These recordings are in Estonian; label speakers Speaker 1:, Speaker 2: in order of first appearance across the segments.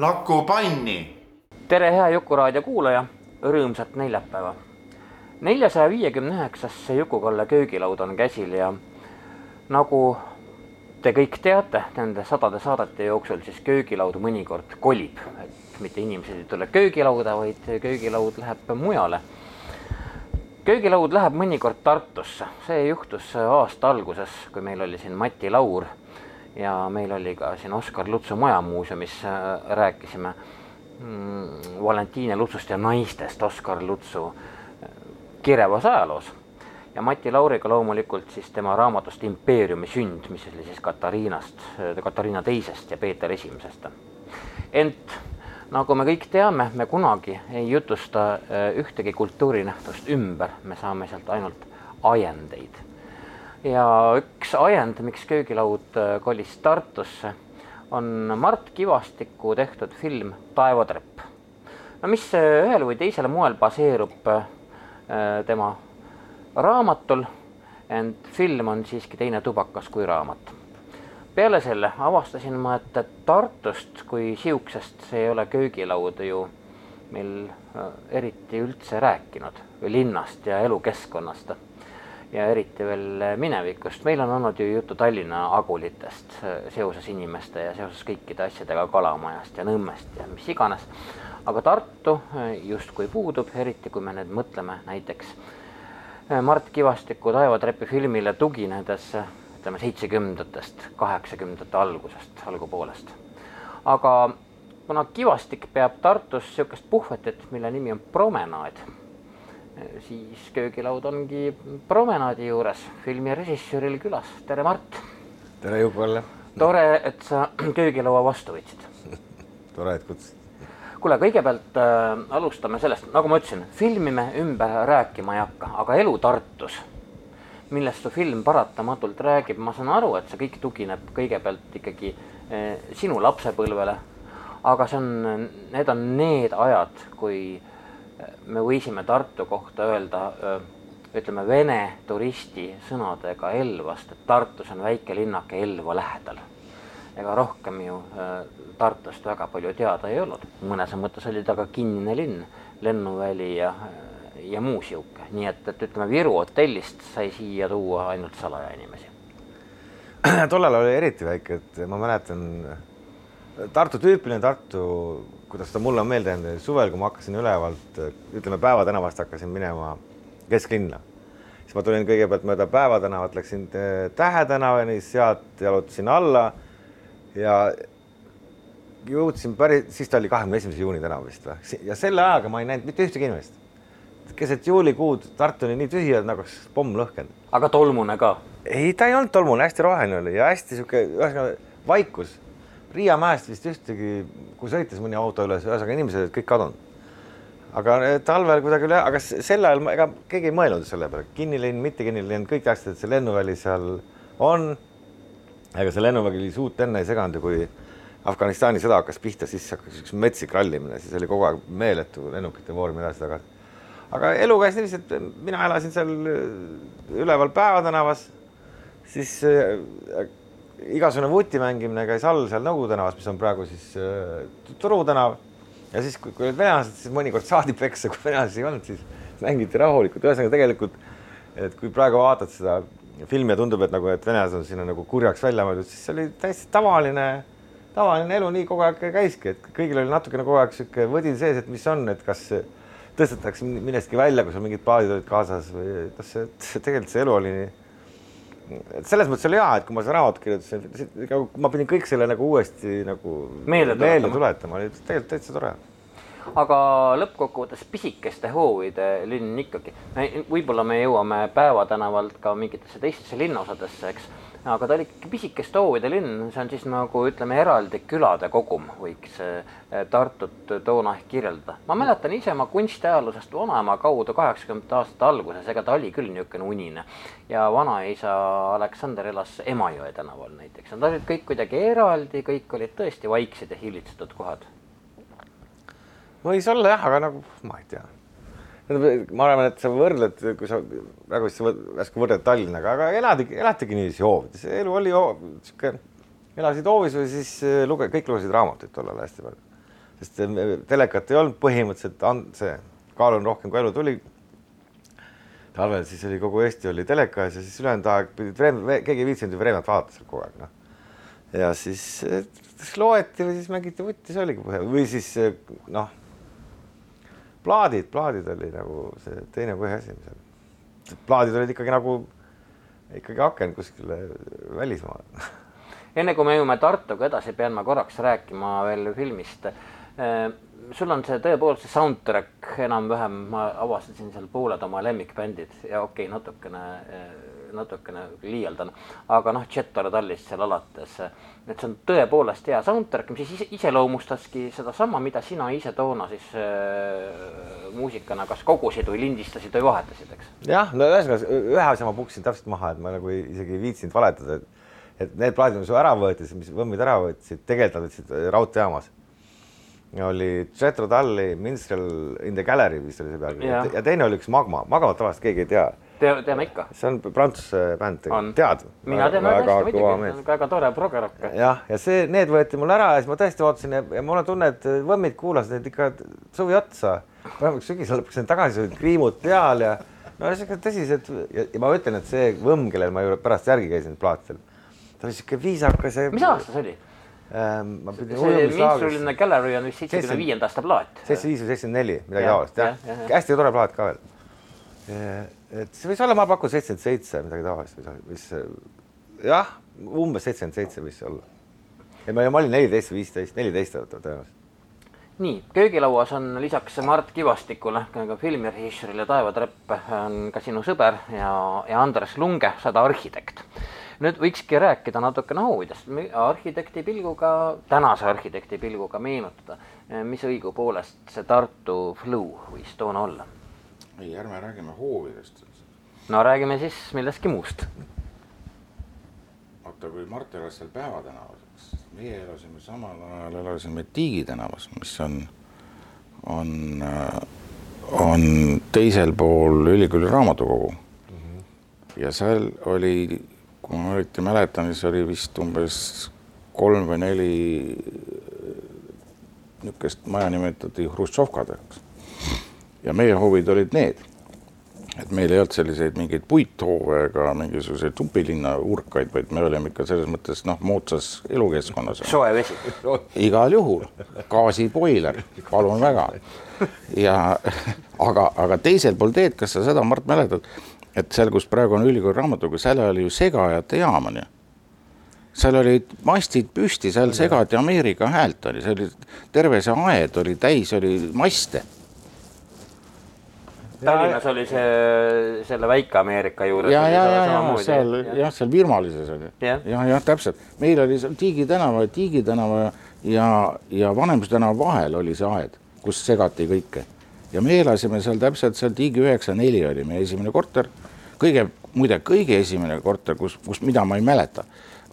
Speaker 1: Laku panni.
Speaker 2: tere, hea Juku-raadio kuulaja, rõõmsat neljapäeva. neljasaja viiekümne üheksasse Juku-Kalle köögilaud on käsil ja nagu te kõik teate, nende sadade saadete jooksul siis köögilaud mõnikord kolib, et mitte inimesed ei tule köögilauda, vaid köögilaud läheb mujale. Köögilaud läheb mõnikord Tartusse, see juhtus aasta alguses, kui meil oli siin Mati Laur ja meil oli ka siin Oskar Lutsu Majamuuseumis äh, rääkisime mm, Valentiine Lutsust ja naistest Oskar Lutsu äh, kirevas ajaloos. ja Mati Lauriga loomulikult siis tema raamatust Impeeriumi sünd, mis oli siis Katariinast, äh, Katariina teisest ja Peeter Esimesest. ent nagu me kõik teame, me kunagi ei jutusta ühtegi kultuurinähtust ümber, me saame sealt ainult ajendeid ja üks ajend, miks köögilaud äh, kolis Tartusse, on Mart Kivastiku tehtud film Taevatrepp. no mis äh, ühel või teisel moel baseerub äh, tema raamatul, ent film on siiski teine tubakas kui raamat. Peale selle avastasin ma, et Tartust kui siuksest ei ole köögilaud ju meil eriti üldse rääkinud või linnast ja elukeskkonnast ja eriti veel minevikust. meil on olnud ju juttu Tallinna agulitest seoses inimeste ja seoses kõikide asjadega Kalamajast ja Nõmmest ja mis iganes. aga Tartu justkui puudub, eriti kui me nüüd mõtleme näiteks Mart Kivastiku Taevatrepi filmile tuginedes ütleme seitsmekümnendatest, kaheksakümnendate algusest, algupoolest. aga kuna Kivastik peab Tartus niisugust puhvetit, mille nimi on promenaad siis köögilaud ongi promenaadi juures filmi režissööril külas. tere, Mart.
Speaker 3: tere, Juku-Kalle.
Speaker 2: tore, et sa köögilaua vastu võtsid
Speaker 3: tore, et kutsusid.
Speaker 2: kuule, kõigepealt äh, alustame sellest, nagu ma ütlesin, filmi me ümber rääkima ei hakka, aga elu Tartus, millest su film paratamatult räägib, ma saan aru, et see kõik tugineb kõigepealt ikkagi äh, sinu lapsepõlvele. aga see on, need on need ajad, kui me võisime Tartu kohta öelda, ütleme vene turisti sõnadega Elvast, et Tartus on väike linnake Elva lähedal. ega rohkem ju Tartust väga palju teada ei olnud, mõnes mõttes oli ta ka kinnine linn, lennuväli ja, ja muu sihuke, nii et, et ütleme, Viru hotellist sai siia tuua ainult salaja inimesi.
Speaker 3: tollal oli eriti väike, et ma mäletan Tartu tüüpiline Tartu kuidas ta mulle on meelde jäänud, suvel, kui ma hakkasin ülevalt, ütleme Päeva tänavast hakkasin minema kesklinna, siis ma tulin kõigepealt mööda Päeva tänavat, läksin Tähe tänavani, sealt jalutasin alla ja jõudsin päris, siis ta oli kahekümne esimese juuni tänav vist või, ja selle ajaga ma ei näinud mitte ühtegi inimest. Keset juulikuud Tartu oli nii tühi, et nagu oleks pomm lõhkenud.
Speaker 2: aga tolmune ka?
Speaker 3: ei, ta ei olnud tolmune, hästi roheline oli ja hästi sihuke, ühesõnaga vaikus Riia mäest vist ühtegi, kui sõitis mõni auto üles, ühesõnaga inimesed olid kõik kadunud. aga talvel kuidagi üle, aga sel ajal ega keegi ei mõelnud selle peale, kinnilinn, mitte kinnilinn, kõik teadsid, et see lennuväli seal on. ega see lennuväli suurt enne ei seganud ja kui Afganistani sõda hakkas pihta, siis hakkas üks metsik rallimine, siis oli kogu aeg meeletu lennukite voorimine edasi-tagasi. Aga elu käis niiviisi, et mina elasin seal üleval Päeva tänavas, siis igasugune vuti mängimine käis all seal Nõukogude tänavas, mis on praegu siis äh, Turu tänav. ja siis, kui olid venelased, siis mõnikord saadi peksa, kui venelasi ei olnud, siis mängiti rahulikult, ühesõnaga tegelikult, et kui praegu vaatad seda filmi ja tundub, et nagu, et venelased on sinna nagu kurjaks välja mõeldud, siis see oli täiesti tavaline, tavaline elu, nii kogu aeg käiski, et kõigil oli natukene kogu aeg sihuke võdin sees, et mis on, et kas tõstetakse millestki välja, kui sul mingid plaadid olid kaasas või kas see, tegelikult see elu oli nii et selles mõttes oli hea, et kui ma seda raamatut kirjutasin, ma pidin kõik selle nagu uuesti nagu
Speaker 2: meelde
Speaker 3: tuletama, meelde tuletama, oli tegelikult täitsa tore.
Speaker 2: aga lõppkokkuvõttes pisikeste hoovide linn ikkagi. võib-olla me jõuame Päeva tänavalt ka mingitesse teistesse linnaosadesse, eks aga ta oli ikkagi pisikeste hoovide linn, see on siis nagu ütleme, eraldi külade kogum, võiks eh, Tartut toona ehk kirjeldada. ma mäletan ise oma kunstiajaloost vanaema kaudu kaheksakümnendate aastate alguses, ega ta oli küll niisugune unine. ja vanaisa Aleksander elas Emajõe tänaval näiteks, nad olid kõik kuidagi eraldi, kõik olid tõesti vaiksed ja hillitsetud kohad.
Speaker 3: võis olla jah, aga nagu ma ei tea ma arvan, et sa võrdled, kui sa väga hästi värske võrdled Tallinnaga, aga eladigi, elatigi niiviisi hoovides, elu oli sihuke, elasid hoovis või siis eh, luge-, kõik lugesid raamatuid tollal hästi palju. sest eh, telekat ei olnud põhimõtteliselt, see kaal on rohkem, kui elu tuli. talvel siis oli kogu Eesti oli teleka ees ja siis ülejäänud aeg pidid keegi ei viitsinud ju Vreemnat vaadata seal kogu aeg, noh. ja siis, eh, siis loeti või siis mängiti vutti, see oligi põhi või siis noh plaadid, plaadid oli nagu see teine põhiasi, mis oli. plaadid olid ikkagi nagu ikkagi aken kuskile välismaale.
Speaker 2: enne kui me jõuame Tartuga edasi, pean ma korraks rääkima veel filmist. Äh, sul on see tõepoolest see soundtrack enam-vähem, ma avastasin seal pooled oma lemmikbändid ja okei okay,, natukene äh, natukene liialdan, aga noh, Chetore tallist seal alates, et see on tõepoolest hea soundtrack, mis siis iseloomustaski sedasama, mida sina ise toona siis äh, muusikana kas kogusid või lindistasid või vahetasid, eks?
Speaker 3: jah, no ühesõnaga ühe asja ma puksin täpselt maha, et ma nagu isegi ei viitsinud valetada, et et need plaadid, mis ära võeti, mis võmmid ära võtsid, tegelikult nad võtsid raudteejaamas. Oli Jetro Talli Minstrel in the Gallery vist oli see pealkiri. Ja. ja teine oli üks Magma, Magmat tavaliselt keegi ei tea
Speaker 2: tea, teame ikka.
Speaker 3: see on prantsuse bänd, tead?
Speaker 2: mina tean väga hästi muidugi, väga tore progerokk.
Speaker 3: jah, ja see, need võeti mul ära ja siis ma tõesti vaatasin ja, ja mul on tunne, et võmmid kuulasid neid ikka suvi otsa. vähemalt sügisel lõpuks olid tagasi, olid kriimud peal ja no siuke tõsised ja, ja ma ütlen, et see võmm, kellel ma ju pärast järgi käisin plaatidel, ta oli siuke viisakas ja.
Speaker 2: mis aasta see oli?
Speaker 3: Ähm, ma
Speaker 2: pidin see Minstruline Gallery on vist seitsmekümne viienda aasta plaat.
Speaker 3: seitsekümmend viis või seitsekümmend neli, midagi taolist jah ja, ja. ja. hästi tore plaat ka veel et see võis olla, ma pakun seitsekümmend seitse, midagi taolist mis jah, umbes seitsekümmend seitse võis see olla. ja ma, ma olin neliteist viisteist, neliteist tõenäoliselt.
Speaker 2: nii, köögilauas on lisaks Mart Kivastikule ka filmirežissöörile Taeva Trepp on ka sinu sõber ja, ja Andres Lunge, sada arhitekt. nüüd võikski rääkida natukene hoovidest, arhitekti pilguga, tänase arhitekti pilguga meenutada, mis õigupoolest see Tartu Flow võis toona olla
Speaker 1: ei, ärme räägime hoovidest.
Speaker 2: no räägime siis millestki muust.
Speaker 1: vaata, kui Mart elas seal Päeva tänavas, eks meie elasime samal ajal, elasime Tiigi tänavas, mis on, on, on teisel pool ülikooli raamatukogu mm. -hmm. ja seal oli, kui ma õieti mäletan, siis oli vist umbes kolm või neli niisugust maja nimetati Hruštšovkadeks ja meie hoovid olid need. et meil ei olnud selliseid mingeid puithoove ega mingisuguseid supilinna urkaid, vaid me olime ikka selles mõttes noh, moodsas elukeskkonnas.
Speaker 2: soe vesi.
Speaker 1: igal juhul, gaasiboiler, palun väga. ja aga, aga teisel pool teed, kas sa seda, Mart, mäletad, et seal, kus praegu on ülikooli raamatukogu, seal oli ju segajate jaam on ju seal olid mastid püsti, seal segati Ameerika häält oli, see oli terve see aed oli täis, oli maste
Speaker 2: Tallinnas oli see selle Väike-Ameerika juures.
Speaker 1: ja, ja, ja, ja seal jah, seal Virmalises oli. Ja, jah ja,, täpselt, meil oli seal Tiigi tänava, Tiigi tänava ja, ja Vanemuise tänava vahel oli see aed, kus segati kõike. Ja me elasime seal täpselt seal Tiigi üheksa neli oli meie esimene korter, kõige, muide, kõige esimene korter, kus, kus, mida ma ei mäleta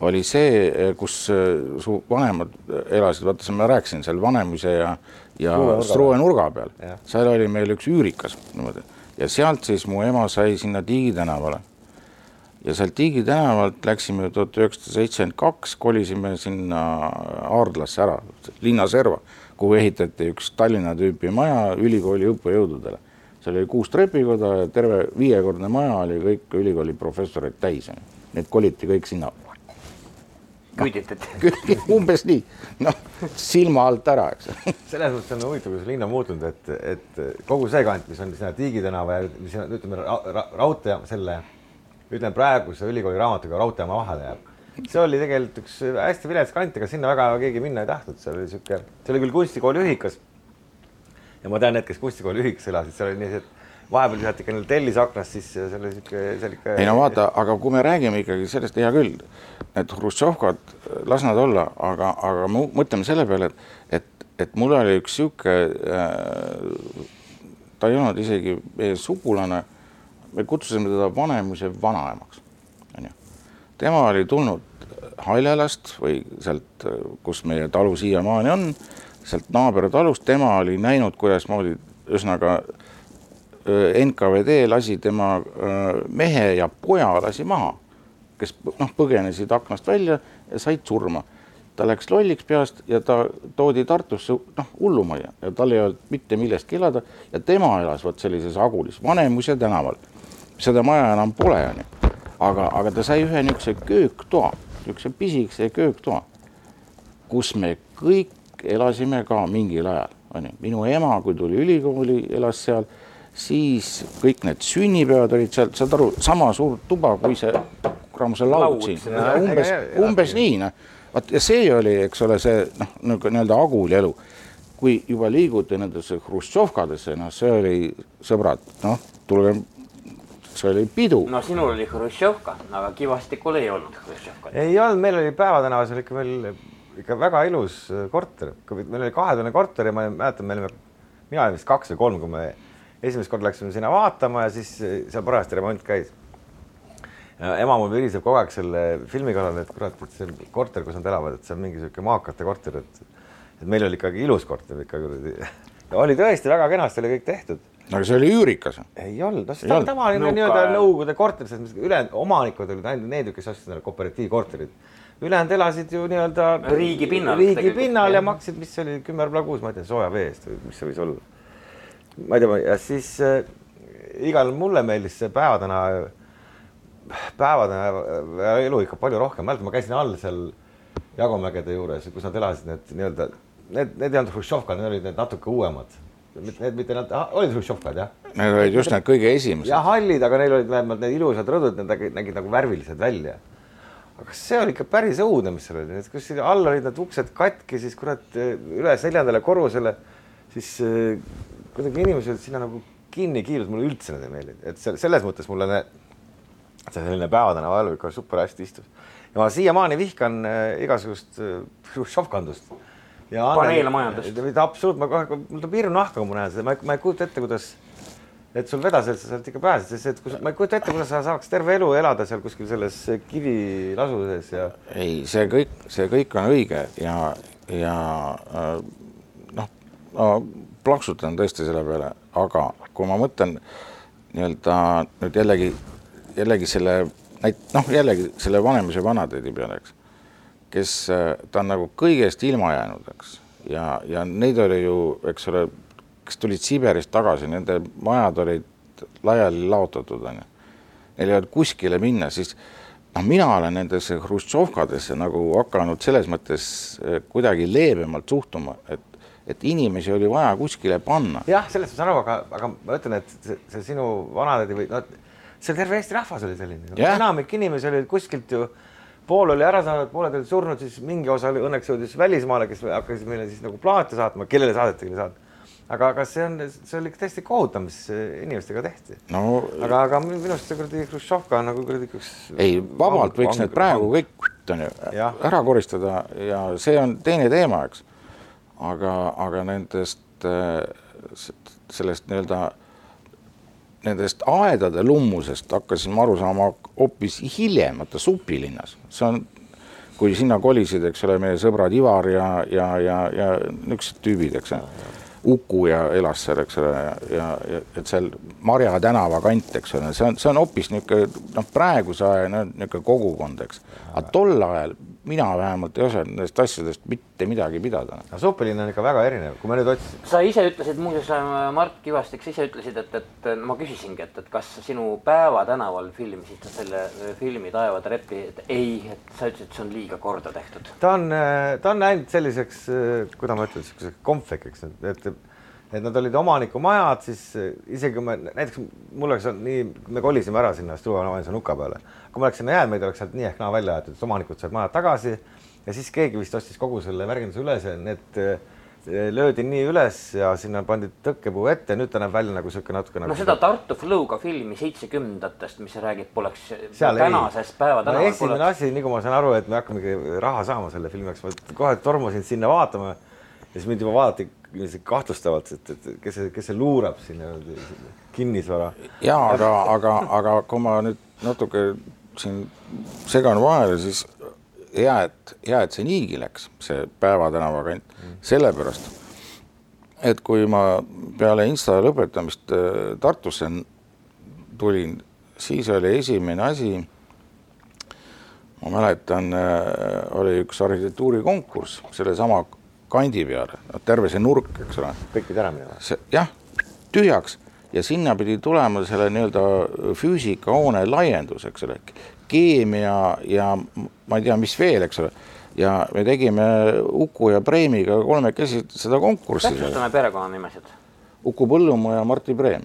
Speaker 1: oli see, kus su vanemad elasid, vaata, ma rääkisin seal Vanemuise ja ja Struue nurga peal, seal oli meil üks üürikas niimoodi ja sealt siis mu ema sai sinna Tiigi tänavale. ja sealt Tiigi tänavalt läksime tuhat üheksasada seitsekümmend kaks, kolisime sinna Aardlasse ära, linnaserva, kuhu ehitati üks Tallinna tüüpi maja ülikooli õppejõududele. seal oli kuus trepikoda ja terve viiekordne maja oli kõik ülikooli professoreid täis. Need koliti kõik sinna
Speaker 2: küüditati
Speaker 1: umbes nii, noh silma alt ära, eks.
Speaker 3: selles mõttes on huvitav, kuidas linn on muutunud, et, et kogu see kant, mis on sinna Tiigi tänava ja mis on, ütleme ra, ra, raudtee selle, ütleme praeguse ülikooli raamatuga raudteejaama vahele jääb. see oli tegelikult üks hästi vilets kant, ega sinna väga keegi minna ei tahtnud, seal oli sihuke, see oli küll kunstikooli ühikas. ja ma tean need, kes kunstikooli ühikas elasid, seal oli nii, et vahepeal visati ikka neil tellis aknast sisse ja see oli sihuke, ikka.
Speaker 1: ei no vaata, aga kui me räägime ikkagi sellest, hea küll, need Hruštšovkad, las nad olla, aga, aga mõtleme selle peale, et, et, et mul oli üks sihuke äh,, ta ei olnud isegi meie sugulane, me kutsusime teda vanemise vanaemaks, onju. tema oli tulnud Haljälast või sealt, kus meie talu siiamaani on, sealt naabertalust, tema oli näinud, kuidasmoodi ühesõnaga NKVD lasi tema mehe ja poja lasi maha, kes noh, põgenesid aknast välja ja said surma. ta läks lolliks peast ja ta toodi Tartusse noh, hullumajja ja tal ei olnud mitte millestki elada ja tema elas vot sellises Agulis, Vanemuise tänaval. seda maja enam pole, onju. aga, aga ta sai ühe niisuguse kööktoa, niisuguse pisikese kööktoa, kus me kõik elasime ka mingil ajal, onju. minu ema, kui tuli ülikooli, elas seal siis kõik need sünnipäevad olid seal, saad aru, sama suur tuba kui see, kuram see laud siin, umbes, umbes nii noh. vot ja see oli, eks ole, see noh, nagu nii-öelda Aguli elu. kui juba liiguti nendesse Hruštšovkadesse, noh, see oli, sõbrad, noh, tulge, see oli pidu.
Speaker 2: no sinul oli Hruštšovka, aga Kivastikul ei olnud Hruštšovkat.
Speaker 3: ei olnud, meil oli Päeva tänavas oli ikka veel ikka väga ilus korter, meil oli kahetoane korter ja ma mäletan, me olime, mina olin vist kaks või kolm, kui me esimest korda läksime sinna vaatama ja siis eh, seal parajasti remont käis. ema mul viriseb kogu aeg selle filmi kallal, et kurat, et see korter, kus nad elavad, et see on mingi sihuke maakate korter, et et meil oli ikkagi ilus korter ikka kuradi. ja oli tõesti väga kenasti oli kõik tehtud.
Speaker 1: aga see oli üürikas?
Speaker 3: ei olnud, noh see on tavaline nii-öelda Nõukogude korter, sest ülejäänud omanikud olid ainult need, kes ostsid endale kooperatiivkorterid ülejäänud elasid ju nii-öelda
Speaker 2: riigi pinnal,
Speaker 3: riigi pinnal ja maksid, mis see oli, kümme rubla kuus, ma ei tea, sooja vee eest või mis see võis olla ma ei tea, ja siis äh, igal mulle meeldis see päevadena, päevadena elu ikka palju rohkem, mäletan, ma käisin all seal Jagomägede juures, kus nad elasid, need nii-öelda, need, need ei olnud Hruštšovkad, need olid need natuke uuemad. Need mitte nad, olid Hruštšovkad jah?
Speaker 1: Need olid just need kõige esimesed.
Speaker 3: ja hallid, aga neil olid vähemalt need ilusad rõdud, need nägid, nägid nagu värvilised välja. aga see oli ikka päris õudne, mis seal oli, kus all olid need uksed katki, siis kurat üles neljandale korrusele, siis kuidagi inimesed sinna nagu kinni kiilusid, mulle üldse need ei meeldinud, et selles mõttes mulle need, see selline päevatänava elu ikka super hästi istus. ja ma siiamaani vihkan äh, igasugust äh, šovkandust.
Speaker 2: paneelmajandust.
Speaker 3: absoluutselt, ma kohe, mul tuleb hirm nahka, kui ma näen seda, ma ei, ma ei kujuta ette, kuidas, et sul vedas, et sa sealt ikka pääsed, sest et kus, ma ei kujuta ette, kuidas sa saaks terve elu elada seal kuskil selles kivilasu sees ja.
Speaker 1: ei, see kõik, see kõik on õige ja, ja äh, noh no, plaksutan tõesti selle peale, aga kui ma mõtlen nii-öelda nüüd jällegi, jällegi selle noh, jällegi selle Vanemuise vanatädi peale, eks, kes, ta on nagu kõigest ilma jäänud, eks, ja, ja neid oli ju, eks ole, kes tulid Siberist tagasi, nende majad olid laiali laotatud, on ju. Neil ei olnud kuskile minna, siis noh, mina olen nendesse Hruštšovkadesse nagu hakanud selles mõttes kuidagi leebemalt suhtuma, et et inimesi oli vaja kuskile panna.
Speaker 3: jah, sellest ma saan aru, aga, aga ma ütlen, et see, see sinu vanatädi või noh, see terve Eesti rahvas oli selline no,. enamik inimesi oli kuskilt ju, pool oli ära saanud, pooled olid surnud, siis mingi osa oli õnneks jõudis välismaale, kes hakkasid meile siis nagu plaate saatma, kellele saadeti, kellele saadeti aga, aga see on, see oli täiesti kohutav, mis inimestega tehti no,. aga, aga minu arust see kuradi Hruštšovka on nagu kuradi üks.
Speaker 1: ei, vabalt võiks need praegu kõik on ju ära koristada ja see on teine teema, eks aga, aga nendest, äh, sellest nii-öelda, nendest aedade lummusest hakkasin ma aru saama hoopis hiljem, vaata supilinnas, see on, kui sinna kolisid, eks ole, meie sõbrad Ivar ja, ja, ja, ja niisugused tüübid, eks ole. Uku ja elas seal, eks ole, ja, ja, et seal Marja tänava kant, eks ole, see on, see on hoopis niisugune noh, praeguse aja niisugune kogukond, eks. aga tol ajal mina vähemalt ei osanud nendest asjadest mitte midagi pidada.
Speaker 3: no Supelinn on ikka väga erinev, kui me nüüd otsisime.
Speaker 2: sa ise ütlesid muuseas, äh, Mart Kivastik, sa ise ütlesid, et, et ma küsisingi, et, et kas sinu Päeva tänaval filmisid sa selle äh, filmi Taevade reppi, et ei, et sa ütlesid, et see on liiga korda tehtud.
Speaker 3: ta on, äh, ta on läinud selliseks, kuidas ma ütlen, niisuguseks kompvekiks, et et nad olid omanikumajad, siis isegi kui me näiteks mul oleks olnud nii, me kolisime ära sinna Struve Navainsa nuka peale kui ma oleks sinna jäänud, meid oleks sealt nii ehk naa välja aetud, omanikud said majad tagasi ja siis keegi vist ostis kogu selle märginduse üles, need löödi nii üles ja sinna pandi tõkkepuu ette, nüüd ta näeb välja nagu sihuke natuke nagu.
Speaker 2: no seda Tartu Flow'ga filmi seitsmekümnendatest, mis räägib, poleks tänasest päeva
Speaker 3: tänaval no,. esimene poleks... asi, nii kui ma saan aru, et me hakkamegi raha saama selle filmi jaoks, ma kohe tormasin sinna vaatama. Ja siis mind juba vaadati kahtlustavalt, et, et kes see, kes see luurab siin kinnisvara.
Speaker 1: ja aga, aga, aga kui ma nüüd natuke siin segan vahele, siis hea, et, hea, et see niigi läks, see Päeva tänava kant mm., sellepärast et kui ma peale Insta lõpetamist äh, Tartusse tulin, siis oli esimene asi, ma mäletan, äh, oli üks arhitektuurikonkurss sellesama kandi peale, terve see nurk, eks ole.
Speaker 3: kõik pidi ära minema.
Speaker 1: jah, tühjaks ja sinna pidi tulema selle nii-öelda füüsikahoone laiendus, eks ole, keemia ja ma ei tea, mis veel, eks ole. ja me tegime Uku ja Preemiga kolmekesi seda konkurssi.
Speaker 2: täpsustame perekonnanimesid.
Speaker 1: Uku Põllumaa ja Martti Preem.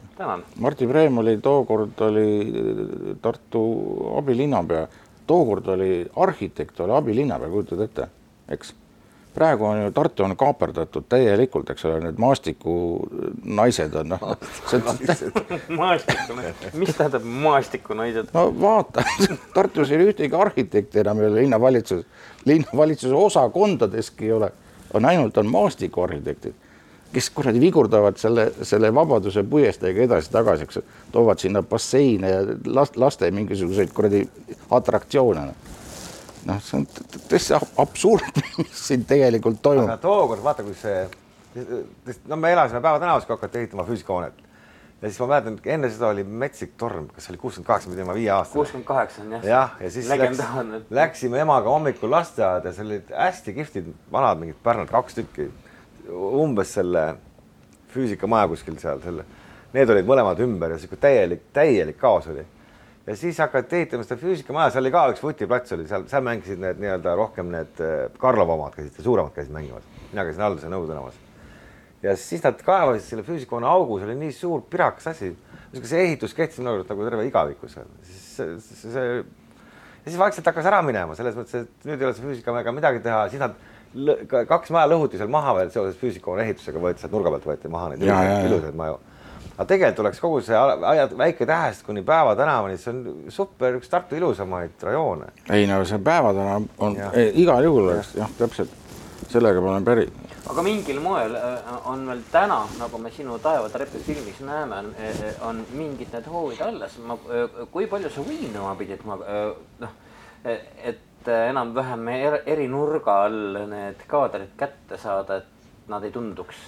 Speaker 1: Martti Preem oli tookord oli Tartu abilinnapea, tookord oli arhitekt, oli abilinnapea, kujutad ette, eks praegu on ju, Tartu on kaaperdatud täielikult, eks ole, need maastikunaised on noh.
Speaker 2: maastikunaised, mis tähendab maastikunaised?
Speaker 1: no vaata, Tartus ei ole ühtegi arhitekti enam ei ole linnavalitsuses, linnavalitsuse osakondadeski ei ole, on ainult on maastikuarhitektid, kes kuradi vigurdavad selle, selle Vabaduse puiesteega edasi-tagasi, eks toovad sinna basseine ja last, laste mingisuguseid kuradi atraktsioone noh, see on täitsa absurd, mis siin tegelikult toimub.
Speaker 3: aga tookord vaata, kui see, no me elasime Päeva tänavas, kui hakati ehitama füüsikahoonet ja siis ma mäletan, enne seda oli metsik torm, kas oli kuuskümmend kaheksa, me olime viie aastased.
Speaker 2: kuuskümmend kaheksa on jah.
Speaker 3: jah, ja siis läks, läksime emaga hommikul lasteaeda, seal olid hästi kihvtid vanad mingid pärnad, kaks tükki, umbes selle füüsikamaja kuskil seal selle, need olid mõlemad ümber ja sihuke täielik, täielik kaos oli ja siis hakati ehitama seda füüsikamaja, seal oli ka üks vutiplats oli seal, seal mängisid need nii-öelda rohkem need äh, Karlova omad käisid, suuremad käisid mängimas, mina käisin Alduse Nõu tänavas. ja siis nad kaevasid selle füüsikahoone augu, see oli nii suur pirakas asi, see ehitus kehtis minu arust nagu terve igaviku seal, siis see, see, ja siis vaikselt hakkas ära minema selles mõttes, et nüüd ei ole see füüsikamajaga midagi teha, siis nad kaks maja lõhuti seal maha veel seoses füüsikahoone ehitusega, võeti sealt nurga pealt võeti maha neid ilusaid maju aga tegelikult oleks kogu see väike tähest kuni Päeva tänavani, see on super, üks Tartu ilusamaid rajoone.
Speaker 1: ei no see Päeva tänav on ja. ei, igal juhul oleks jah, täpselt sellega ma olen päri.
Speaker 2: aga mingil moel äh, on veel täna, nagu me sinu Taevatrepi filmis näeme, äh, on mingid need hoovid alles. ma, äh, kui palju sa võimlema pidid, ma noh, et enam-vähem eri nurga all need kaadrid kätte saada, et nad ei tunduks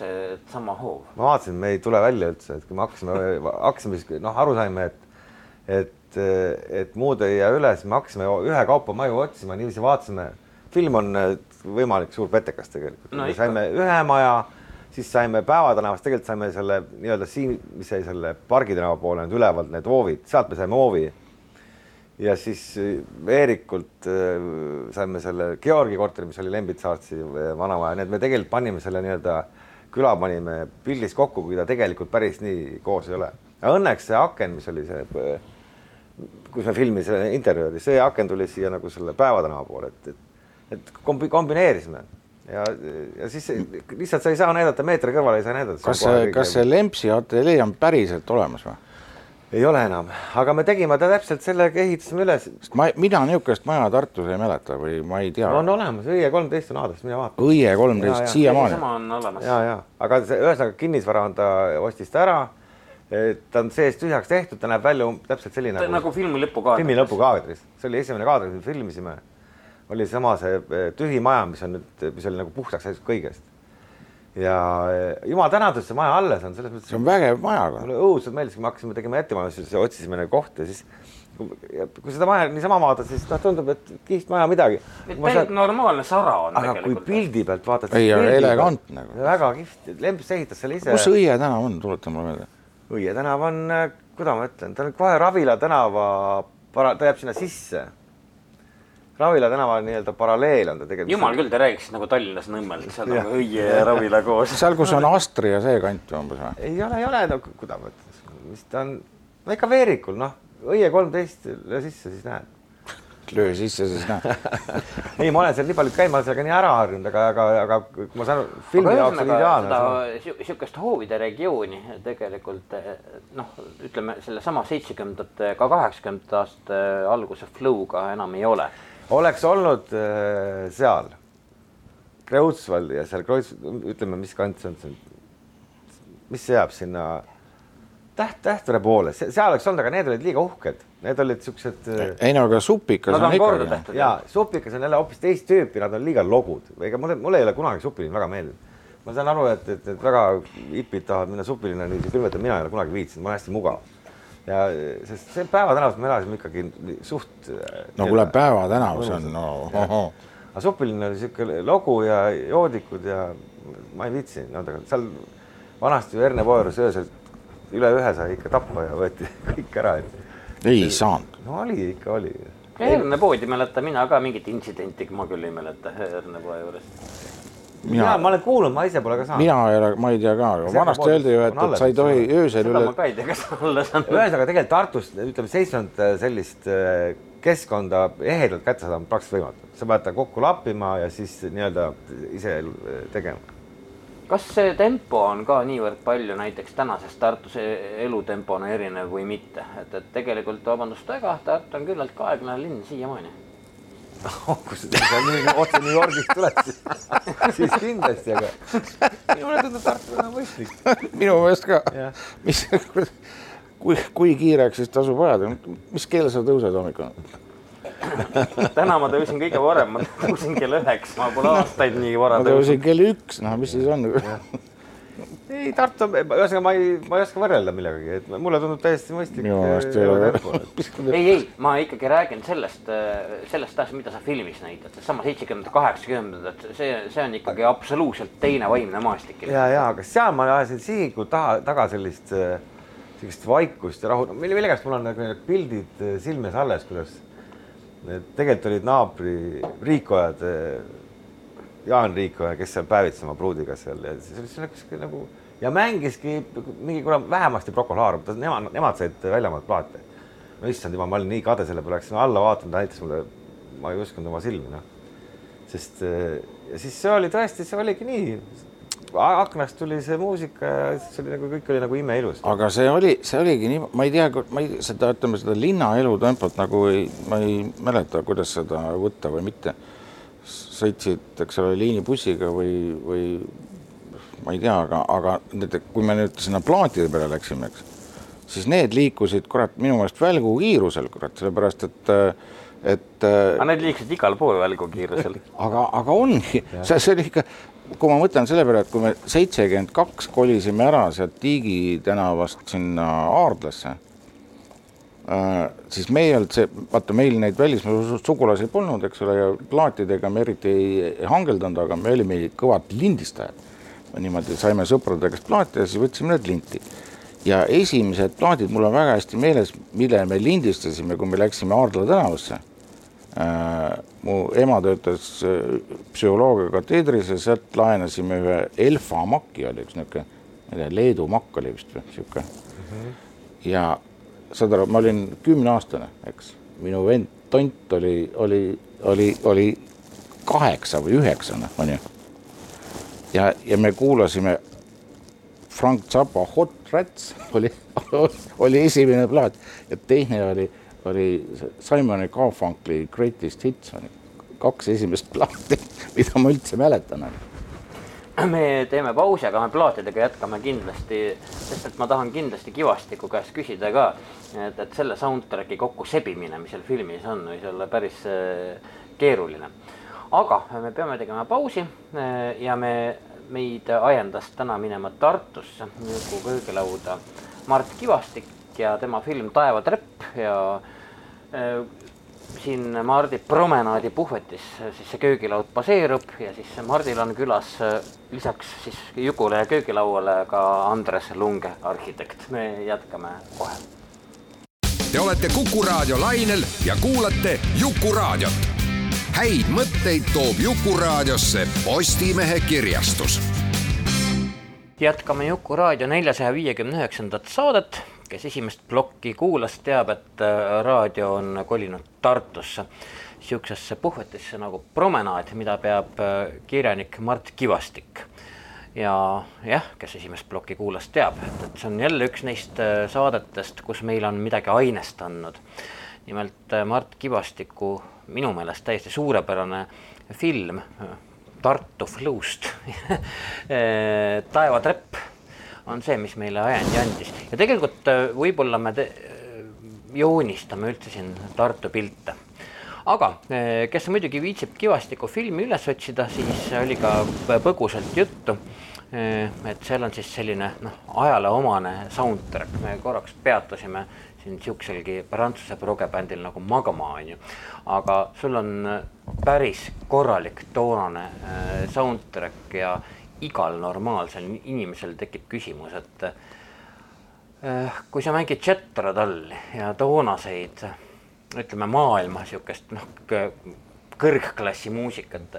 Speaker 2: sama hoov.
Speaker 3: ma vaatasin, me ei tule välja üldse, et kui me hakkasime, hakkasime siis noh, aru saime, et et, et muud ei jää üle, siis me hakkasime ühekaupa maju otsima, niiviisi vaatasime. film on võimalik suur petekas tegelikult no,. saime ühe maja, siis saime Päeva tänavast, tegelikult saime selle nii-öelda siin, mis jäi selle Pargi tänava poole, need ülevalt need hoovid, sealt me saime hoovi ja siis Veerikult äh, saime selle Georgi korteri, mis oli Lembitsaatsi äh, vanamaja, nii et me tegelikult panime selle nii-öelda, küla panime pildis kokku, kui ta tegelikult päris nii koos ei ole. Õnneks see aken, mis oli see, kus me filmisime interjööri, see aken tuli siia nagu selle Päeva tänava poole, et, et, et kombi-, kombineerisime ja, ja siis lihtsalt sa ei saa näidata, meetri kõrval ei saa näidata.
Speaker 1: kas see, kas see Lempsi ateljee on päriselt olemas või?
Speaker 3: Ei ole enam, aga me tegime ta täpselt sellega, ehitasime üles.
Speaker 1: ma, mina niisugust maja Tartus ei mäleta või ma ei tea.
Speaker 3: on olemas, Õie kolmteist on aadress, mine vaata.
Speaker 1: Õie kolmteist siiamaani.
Speaker 3: ja, ja, aga see ühesõnaga kinnisvara on ta ostis ta ära. ta on sees tühjaks tehtud, ta näeb välja täpselt selline.
Speaker 2: Nagu, nagu filmi lõpukaadris.
Speaker 3: filmi lõpukaadris, see oli esimene kaader, mis me filmisime. oli sama see eh, tühi maja, mis on nüüd, mis oli nagu puhtaks läinud kõigest ja eh, jumal tänatud, see maja alles on, selles mõttes.
Speaker 1: see on vägev maja.
Speaker 3: mulle õudselt meeldis, kui me hakkasime tegema ettevalmistusi, otsisime nagu kohta, siis kui seda maja niisama vaatad, siis noh, tundub, et kihvt maja midagi.
Speaker 2: Saan... normaalne sara on.
Speaker 3: aga kui pildi pealt vaatad.
Speaker 1: ei, aga elegantne nagu.
Speaker 3: väga kihvt, Lemps ehitas selle ise.
Speaker 1: kus Õie tänav on, tuleta mulle meelde.
Speaker 3: Õie tänav on, eh, kuidas ma ütlen, ta on kohe Ravila tänava, ta jääb sinna sisse Ravila tänava nii-öelda paralleel on ta tegelikult.
Speaker 2: jumal küll, te räägiksite nagu Tallinnas Nõmmel, seal on nagu Õie ja Ravila koos.
Speaker 1: seal, kus on Astri ja see kant umbes või?
Speaker 3: ei ole, ei ole, no kuidas ma ütlen, mis ta on, no ikka Veerikul, noh, Õie kolmteist ja sisse, siis näed.
Speaker 1: löö sisse, siis näe
Speaker 3: ei, ma olen seal nii palju käinud, ma olen sellega nii ära harjunud, aga, aga, aga ma saan filmi jaoks on ideaalne.
Speaker 2: niisugust hoovide regiooni tegelikult noh, ütleme sellesama seitsmekümnendate, ka kaheksakümnendate aastate alguse flow'ga enam ei ole.
Speaker 3: Oleks olnud äh, seal Kreutzwaldi ja seal Kreuz, ütleme, mis kant see on, see on, mis jääb sinna Täht, Tähtvere poole, seal oleks olnud, aga need olid liiga uhked, need olid siuksed.
Speaker 1: Äh, ei no aga supikas
Speaker 2: on ikkagi.
Speaker 3: ja supikas on jälle hoopis teist tüüpi, nad on liiga logud, ega mulle, mulle ei ole kunagi supilinn väga meeldinud. ma saan aru, et, et, et väga hipid tahavad minna supilinna niiviisi külmetada, mina ei ole kunagi viitsinud, ma olen hästi mugav. Ja sest see Päeva tänavas me elasime ikkagi suht.
Speaker 1: Äh, no kuule, Päeva tänavas on no ohoh
Speaker 3: aga supilinn oli sihuke logu ja joodikud ja ma ei viitsi, no seal vanasti ju Erne Poerus öösel üle ühe sai ikka tappa ja võeti kõik ära,
Speaker 1: et. ei saanud.
Speaker 3: no oli ikka oli.
Speaker 2: Erne poodi mäletan mina ka mingit intsidenti, ma küll ei mäleta Erne poe juures.
Speaker 3: Mina, ma olen kuulnud, ma ise pole ka saanud.
Speaker 1: mina ei ole, ma ei tea ka, vanasti öeldi ju, et, et sa ei tohi öösel
Speaker 2: üle. seda ma ka ei tea, kas alla saanud.
Speaker 3: ühesõnaga tegelikult Tartus ütleme, seisund sellist äh, keskkonda ehedalt kätte saada on praktiliselt võimatu, sa pead ta kokku lappima ja siis nii-öelda ise tegema
Speaker 2: kas see tempo on ka niivõrd palju näiteks tänasest Tartus elutempona erinev või mitte, et, et tegelikult vabandust väga, Tartu on küllalt aeglane linn siiamaani
Speaker 3: oh, kui sa nii otse New Yorgist tuled, siis, siis kindlasti, aga minule tundub Tartu väga mõistlik.
Speaker 1: minu meelest ka. mis, kui, kui kiireks siis tasub ajada, mis kell sa tõused hommikul?
Speaker 2: täna ma tõusin kõige varem, ma tõusin kell üheksa, ma pole aastaid nii vara
Speaker 1: tõusnud. ma tõusin kell üks, noh, mis siis on
Speaker 3: ei, Tartu, ühesõnaga ma ei, ma ei oska võrrelda millegagi, et mulle tundub täiesti mõistlik.
Speaker 1: minu meelest ei ole.
Speaker 2: ei, ei, ma ikkagi räägin sellest, sellest asjast, mida sa filmis näitad, seesama seitsekümmend, kaheksakümnendad, see, see on ikkagi absoluutselt teine vaimne maastik.
Speaker 3: ja, ja, aga seal ma ajasin sihiku taha, taga sellist, sellist vaikust ja rahu, millegipärast mul on nagu need pildid silme ees alles, kuidas need tegelikult olid naabri Riikojad, Jaan Riikoja, kes seal päevitses oma pruudiga seal ja siis oli sihuke nagu ja mängiski mingi kurat vähemasti Prokolaarum, nemad, nemad said väljamaalt plaate. no issand jumal, ma olin nii kade selle peale, läksin alla vaatama, ta näitas mulle, ma ei uskunud oma silmi, noh. sest ja siis see oli tõesti, see oligi nii, aknast tuli see muusika ja siis oli nagu kõik oli nagu imeilus.
Speaker 1: aga see oli, see oligi nii, ma ei tea, ma ei, seda ütleme seda linnaelu tempot nagu ei, ma ei mäleta, kuidas seda võtta või mitte. Sõitsid, eks ole, liinibussiga või, või ma ei tea, aga, aga need, kui me nüüd sinna plaatide peale läksime, eks, siis need liikusid kurat minu meelest välgukiirusel, kurat, sellepärast et et.
Speaker 2: aga need liikusid igal pool välgukiirusel.
Speaker 1: aga, aga ongi, see, see oli ikka, kui ma mõtlen selle peale, et kui me seitsekümmend kaks kolisime ära sealt Tiigi tänavast sinna Aardlasse siis me ei olnud see, vaata meil neid välismaa sugulasi polnud, eks ole, ja plaatidega me eriti ei, ei hangeldanud, aga me olime kõvad lindistajad. niimoodi saime sõprade käest plaate ja siis võtsime need linti. ja esimesed plaadid mul on väga hästi meeles, mille me lindistasime, kui me läksime Aardla tänavasse Äh, mu ema töötas äh, psühholoogia kateedris ja sealt laenasime ühe Elfa makki, oli üks niisugune, ma ei tea, Leedu makk oli vist või niisugune mm. -hmm. ja saad aru, ma olin kümneaastane, eks, minu vend Tont oli, oli, oli, oli kaheksa või üheksane, onju. ja, ja me kuulasime Frank Zappa Hot Rats oli, oli esimene plaat ja teine oli oli Simon Garfunkli Greatest Hits, kaks esimest plaati, mida ma üldse mäletan.
Speaker 2: me teeme pausi, aga me plaatidega jätkame kindlasti, sest et ma tahan kindlasti Kivastiku käest küsida ka, et, et selle soundtrack'i kokku sebimine, mis seal filmis on, võis olla päris äh, keeruline. aga me peame tegema pausi äh, ja me, meid ajendas täna minema Tartusse Jõgu köögilauda Mart Kivastik ja tema film Taevatrepp ja Äh, siin Mardi promenaadi puhvetis siis see köögilaud baseerub ja siis Mardil on külas äh, lisaks siis Jukule ja köögilauale ka Andres Lunge, arhitekt. me jätkame kohe.
Speaker 4: Te olete Kuku raadio lainel ja kuulate Jukuraadiot. häid mõtteid toob Jukuraadiosse Postimehe kirjastus
Speaker 2: jätkame Juku raadio neljasaja viiekümne üheksandat saadet kes esimest plokki kuulas, teab, et äh, raadio on kolinud Tartusse niisugusesse puhvetisse nagu Promenaad, mida peab äh, kirjanik Mart Kivastik. ja jah, kes esimest plokki kuulas, teab, et, et see on jälle üks neist äh, saadetest, kus meil on midagi ainest andnud. nimelt Mart Kivastiku minu meelest täiesti suurepärane film Tartu Fluust taevatrepp on see, mis meile ajendi andis ja tegelikult äh, võib-olla me joonistame üldse siin Tartu pilte. aga kes muidugi viitsib Kivastiku filmi üles otsida, siis oli ka põgusalt juttu. Et seal on siis selline noh, ajalooomane soundtrack, me korraks peatusime siin siukselgi prantsuse progebändil nagu Magma on ju. aga sul on päris korralik toonane soundtrack ja igal normaalsel inimesel tekib küsimus, et äh, kui sa mängid Jetrotolli ja toonaseid, ütleme maailma sihukest noh, kõrgklassi muusikat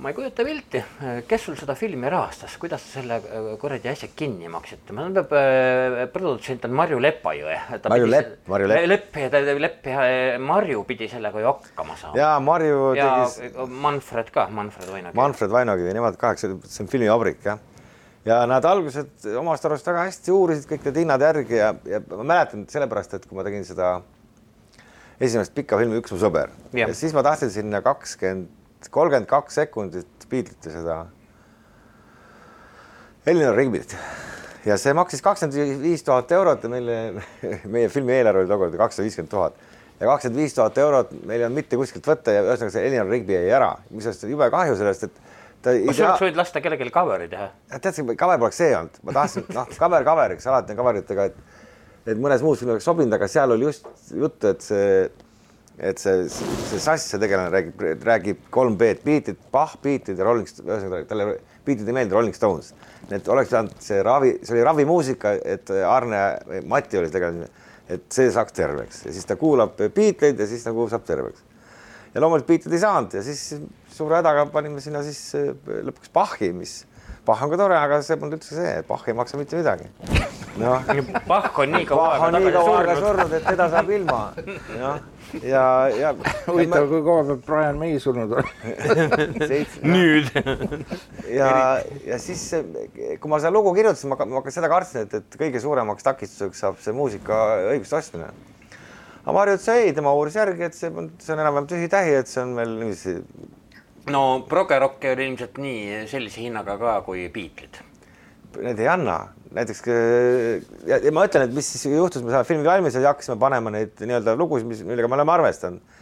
Speaker 2: ma ei kujuta pilti, kes sul seda filmi rahastas, kuidas sa selle äh, kuradi asja kinni maksite, ma peab äh,, produtsent on Marju Lepajõe.
Speaker 3: Marju Lepp, Marju Lepp.
Speaker 2: Lepp Lepp ja Marju pidi sellega ju hakkama saama.
Speaker 3: ja Marju
Speaker 2: ja tegis. Manfred ka, Manfred Vainogi.
Speaker 3: Manfred Vainogi, nemad kaheksa, see on filmivabrik jah. ja nad algused omast arust väga hästi uurisid kõik need hinnad järgi ja, ja ma mäletan sellepärast, et kui ma tegin seda esimest pikka filmi Üks mu sõber ja. ja siis ma tahtsin sinna kakskümmend kolmkümmend kaks sekundit Beatlesite seda Eleanor Rigbit ja see maksis kakskümmend viis tuhat eurot ja meile, meie filmi eelarve oli tookord kakssada viiskümmend tuhat. Ja kakskümmend viis tuhat eurot meil ei olnud mitte kuskilt võtta ja ühesõnaga see Eleanor Rigby jäi ära, mis on jube kahju sellest, et
Speaker 2: ta kas sa oleks võinud lasta kellelegi cover'i teha?
Speaker 3: tead, see cover poleks see olnud, ma tahtsin, noh, cover coveriks, alati on cover itega, et et mõnes muus filmis oleks sobinud, aga seal oli just juttu, et see et see, see sass, see tegelane räägib, räägib kolm B-d, beat'id, Bach, beat'id ja Rolling, ühesõnaga talle beat'id ei meeldi Rolling Stones. et oleks pidanud see ravi, see oli ravimuusika, et Arne, Mati oli tegelane, et see saaks terveks ja siis ta kuulab Beatleid ja siis nagu saab terveks. ja loomulikult beat'id ei saanud ja siis suure hädaga panime sinna siis lõpuks Bachi, mis Bach on ka tore, aga see polnud üldse see, Bach ei maksa mitte midagi.
Speaker 2: noh, Bach on nii kaua
Speaker 3: aega surnud, et teda saab ilma. noh ja, ja.
Speaker 1: huvitav, kui kaua peab Brian May surnud olema
Speaker 2: nüüd
Speaker 3: ja, ja siis, kui ma seda lugu kirjutasin, ma, ma ka seda kartsin, et, et kõige suuremaks takistuseks saab see muusika õiguste ostmine. aga Marju ütles ei, tema uuris järgi, et see, see on enam-vähem tühi-tähi, et see on veel niiviisi.
Speaker 2: No progerokk oli ilmselt nii sellise hinnaga ka kui Beatlesid.
Speaker 3: Need ei anna, näiteks ja, ja ma ütlen, et mis siis juhtus, me saime filmi valmis ja hakkasime panema neid nii-öelda lugusid, mis, millega me oleme arvestanud.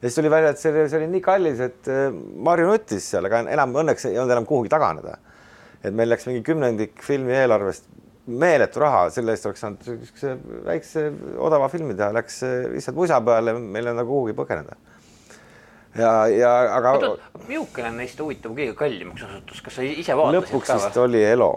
Speaker 3: ja siis tuli välja, et see, see oli nii kallis, et äh, Marju nuttis seal, aga enam õnneks ei olnud enam kuhugi taganeda. et meil läks mingi kümnendik filmi eelarvest meeletu raha, selle eest oleks saanud niisuguse väikse odava filmi teha, läks äh, lihtsalt musa peale, meil ei olnud nagu kuhugi põgeneda ja, ja aga.
Speaker 2: milline neist huvitav kõige kallimaks osutus, kas sa ise vaatasid
Speaker 3: lõpuks vist oli Elo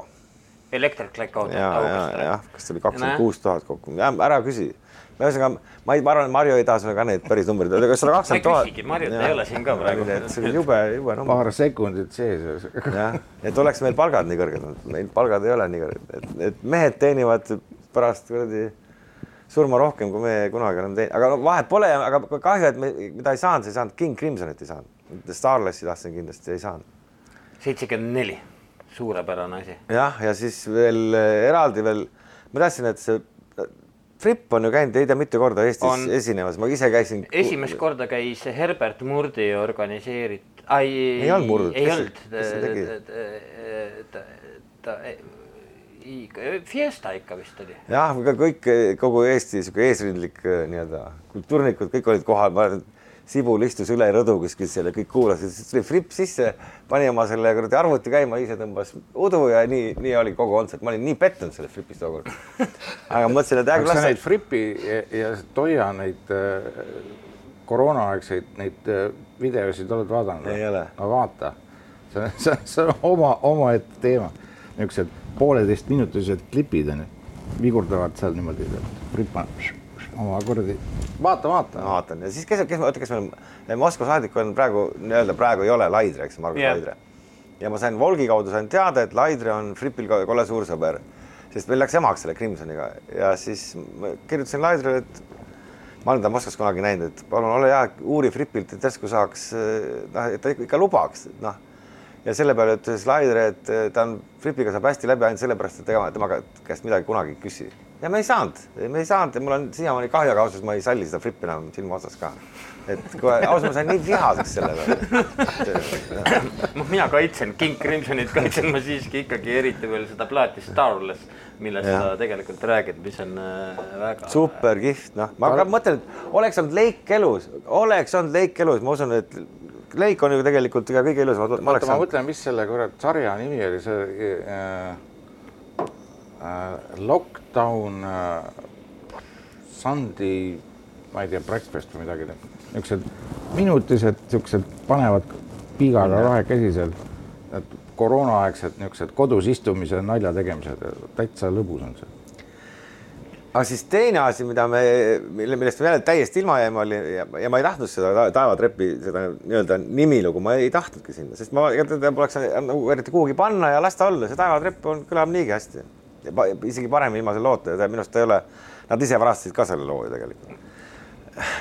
Speaker 2: Electric Like Auto.
Speaker 3: ja, ja, jah, kas see oli kakskümmend kuus tuhat kokku, ära küsi. ühesõnaga, ma ei, ma arvan, et Marju ei taha sulle ka neid päris numbreid öelda, kas sada kakskümmend tuhat.
Speaker 2: Marjut ei ole siin ka praegu.
Speaker 3: see oli jube, jube
Speaker 1: number. paar sekundit sees.
Speaker 3: jah, et oleks meil palgad nii kõrged olnud, meil palgad ei ole nii kõrged, et, et mehed teenivad pärast kuradi surma rohkem, kui me kunagi oleme teinud, aga no vahet pole, aga kahju, et me, mida ei saanud, ei saanud, King Crimsonit ei saanud. Starlessi tahtsin kindlasti, ei saanud.
Speaker 2: seitsekümmend neli suurepärane asi.
Speaker 3: jah, ja siis veel eh, eraldi veel, ma tahtsin, et see Fripp on ju käinud ei tea mitu korda Eestis on... esinemas, ma ise käisin.
Speaker 2: esimest korda käis Herbert Murdi organiseeritud,
Speaker 3: ei, ei olnud Murd,
Speaker 2: ei olnud. ta, Fiesta ikka vist oli.
Speaker 3: jah, kõik, kogu Eesti sihuke eesrindlik eh, nii-öelda kultuurnikud, kõik olid kohal, ma Sibul istus üle rõdu kuskil seal ja kõik kuulasid, siis tuli Fripp sisse, pani oma selle kuradi arvuti käima, ise tõmbas udu ja nii, nii oli kogu kontsert, ma olin nii pettunud sellest Frippist tookord. aga mõtlesin, et
Speaker 1: kas sa neid Frippi ja, ja Toia neid äh, koroonaaegseid neid äh, videosid oled vaadanud?
Speaker 3: ei ole.
Speaker 1: no vaata, see on, see on, see on oma, omaette teema, niisugused pooleteistminutilised klipid onju, vigurdavad seal niimoodi, Fripp on oma kuradi, vaata, vaata.
Speaker 3: vaatan ja siis kes, kes, oota, kes meil Moskva saadik on praegu nii-öelda praegu ei ole Laidre, eks, Margus yeah. Laidre. ja ma sain Volgi kaudu sain teada, et Laidre on Fripil kolle suur sõber. sest meil läks emaks selle Crimsoniga ja siis ma kirjutasin Laidrile, et ma olen ta Moskvas kunagi näinud, et palun ole hea, uuri Fripilt, et järsku saaks, noh, et ta ikka lubaks, noh. Ja selle peale ütles Laider, et ta on, Fripiga saab hästi läbi ainult sellepärast, et tema, temaga käest midagi kunagi ei küsi. ja me ei saanud, me ei saanud mul on siiamaani kahju, aga ausalt ma ei salli seda Frippi enam silma otsas ka et kui ausalt ma sain nii vihaseks selle peale.
Speaker 2: noh, mina kaitsen King Crimsonit, kaitsen ma siiski ikkagi eriti veel seda plaati Starless, millest ja. sa tegelikult räägid, mis on äh, väga.
Speaker 3: super kihvt, noh, ma mõtlen, et oleks olnud Leik elus, oleks olnud Leik elus, ma usun, et Leik on ju tegelikult ka kõige ilusam.
Speaker 1: ma mõtlen, mis selle kurat sarja nimi oli, see äh, äh, Lockdown äh, Sunday, ma ei tea, breakfast või midagi niisugused minutised, niisugused panevad piigaga kahekesi seal, need koroonaaegsed niisugused kodus istumise nalja tegemised, täitsa lõbus on see.
Speaker 3: Aga siis teine asi, mida me, mille, millest me jälle täiesti ilma jäime, oli ja, ja ma ei tahtnud seda taevatrepi, seda nii-öelda nimilugu, ma ei tahtnudki sinna, sest ma poleks nagu eriti kuhugi panna ja las ta olla, see taevatrepp on, kõlab niigi hästi. isegi parem loota ja minu arust ei ole, nad ise varastasid ka selle loo ju tegelikult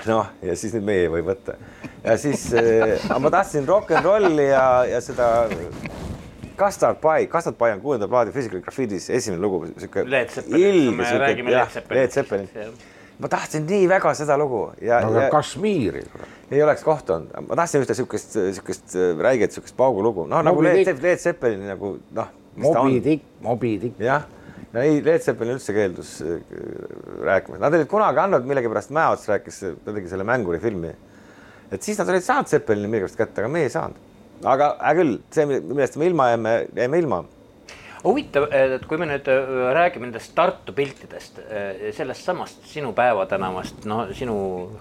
Speaker 3: noh, ja siis nüüd meie ei või võtta. ja siis äh, ma tahtsin rock n rolli ja, ja seda Custard Pie, Custard Pie on kuuenda plaadi Physical Graffiti's esimene lugu, sihuke ilge sihuke, jah, Led Zeppelin. ma tahtsin nii väga seda lugu ja.
Speaker 1: aga ja, Kashmiri.
Speaker 3: ei oleks kohta olnud, ma tahtsin ühte siukest, siukest äh, räiget, siukest paugulugu, noh nagu Led, Led Zeppelini nagu noh.
Speaker 1: Moby Dick, Moby Dick.
Speaker 3: jah no ei, Led Zeppelin üldse keeldus äh, rääkima, nad olid kunagi andnud millegipärast Mäeots rääkis, ta tegi selle mänguri filmi. et siis nad olid saanud Zeppelini millegipärast kätte, aga me ei saanud. Aga hea küll, see, millest me ilma jäime, jäime ilma
Speaker 2: huvitav, et kui me nüüd äh, räägime nendest Tartu piltidest, äh, sellest samast sinu Päeva tänavast, no sinu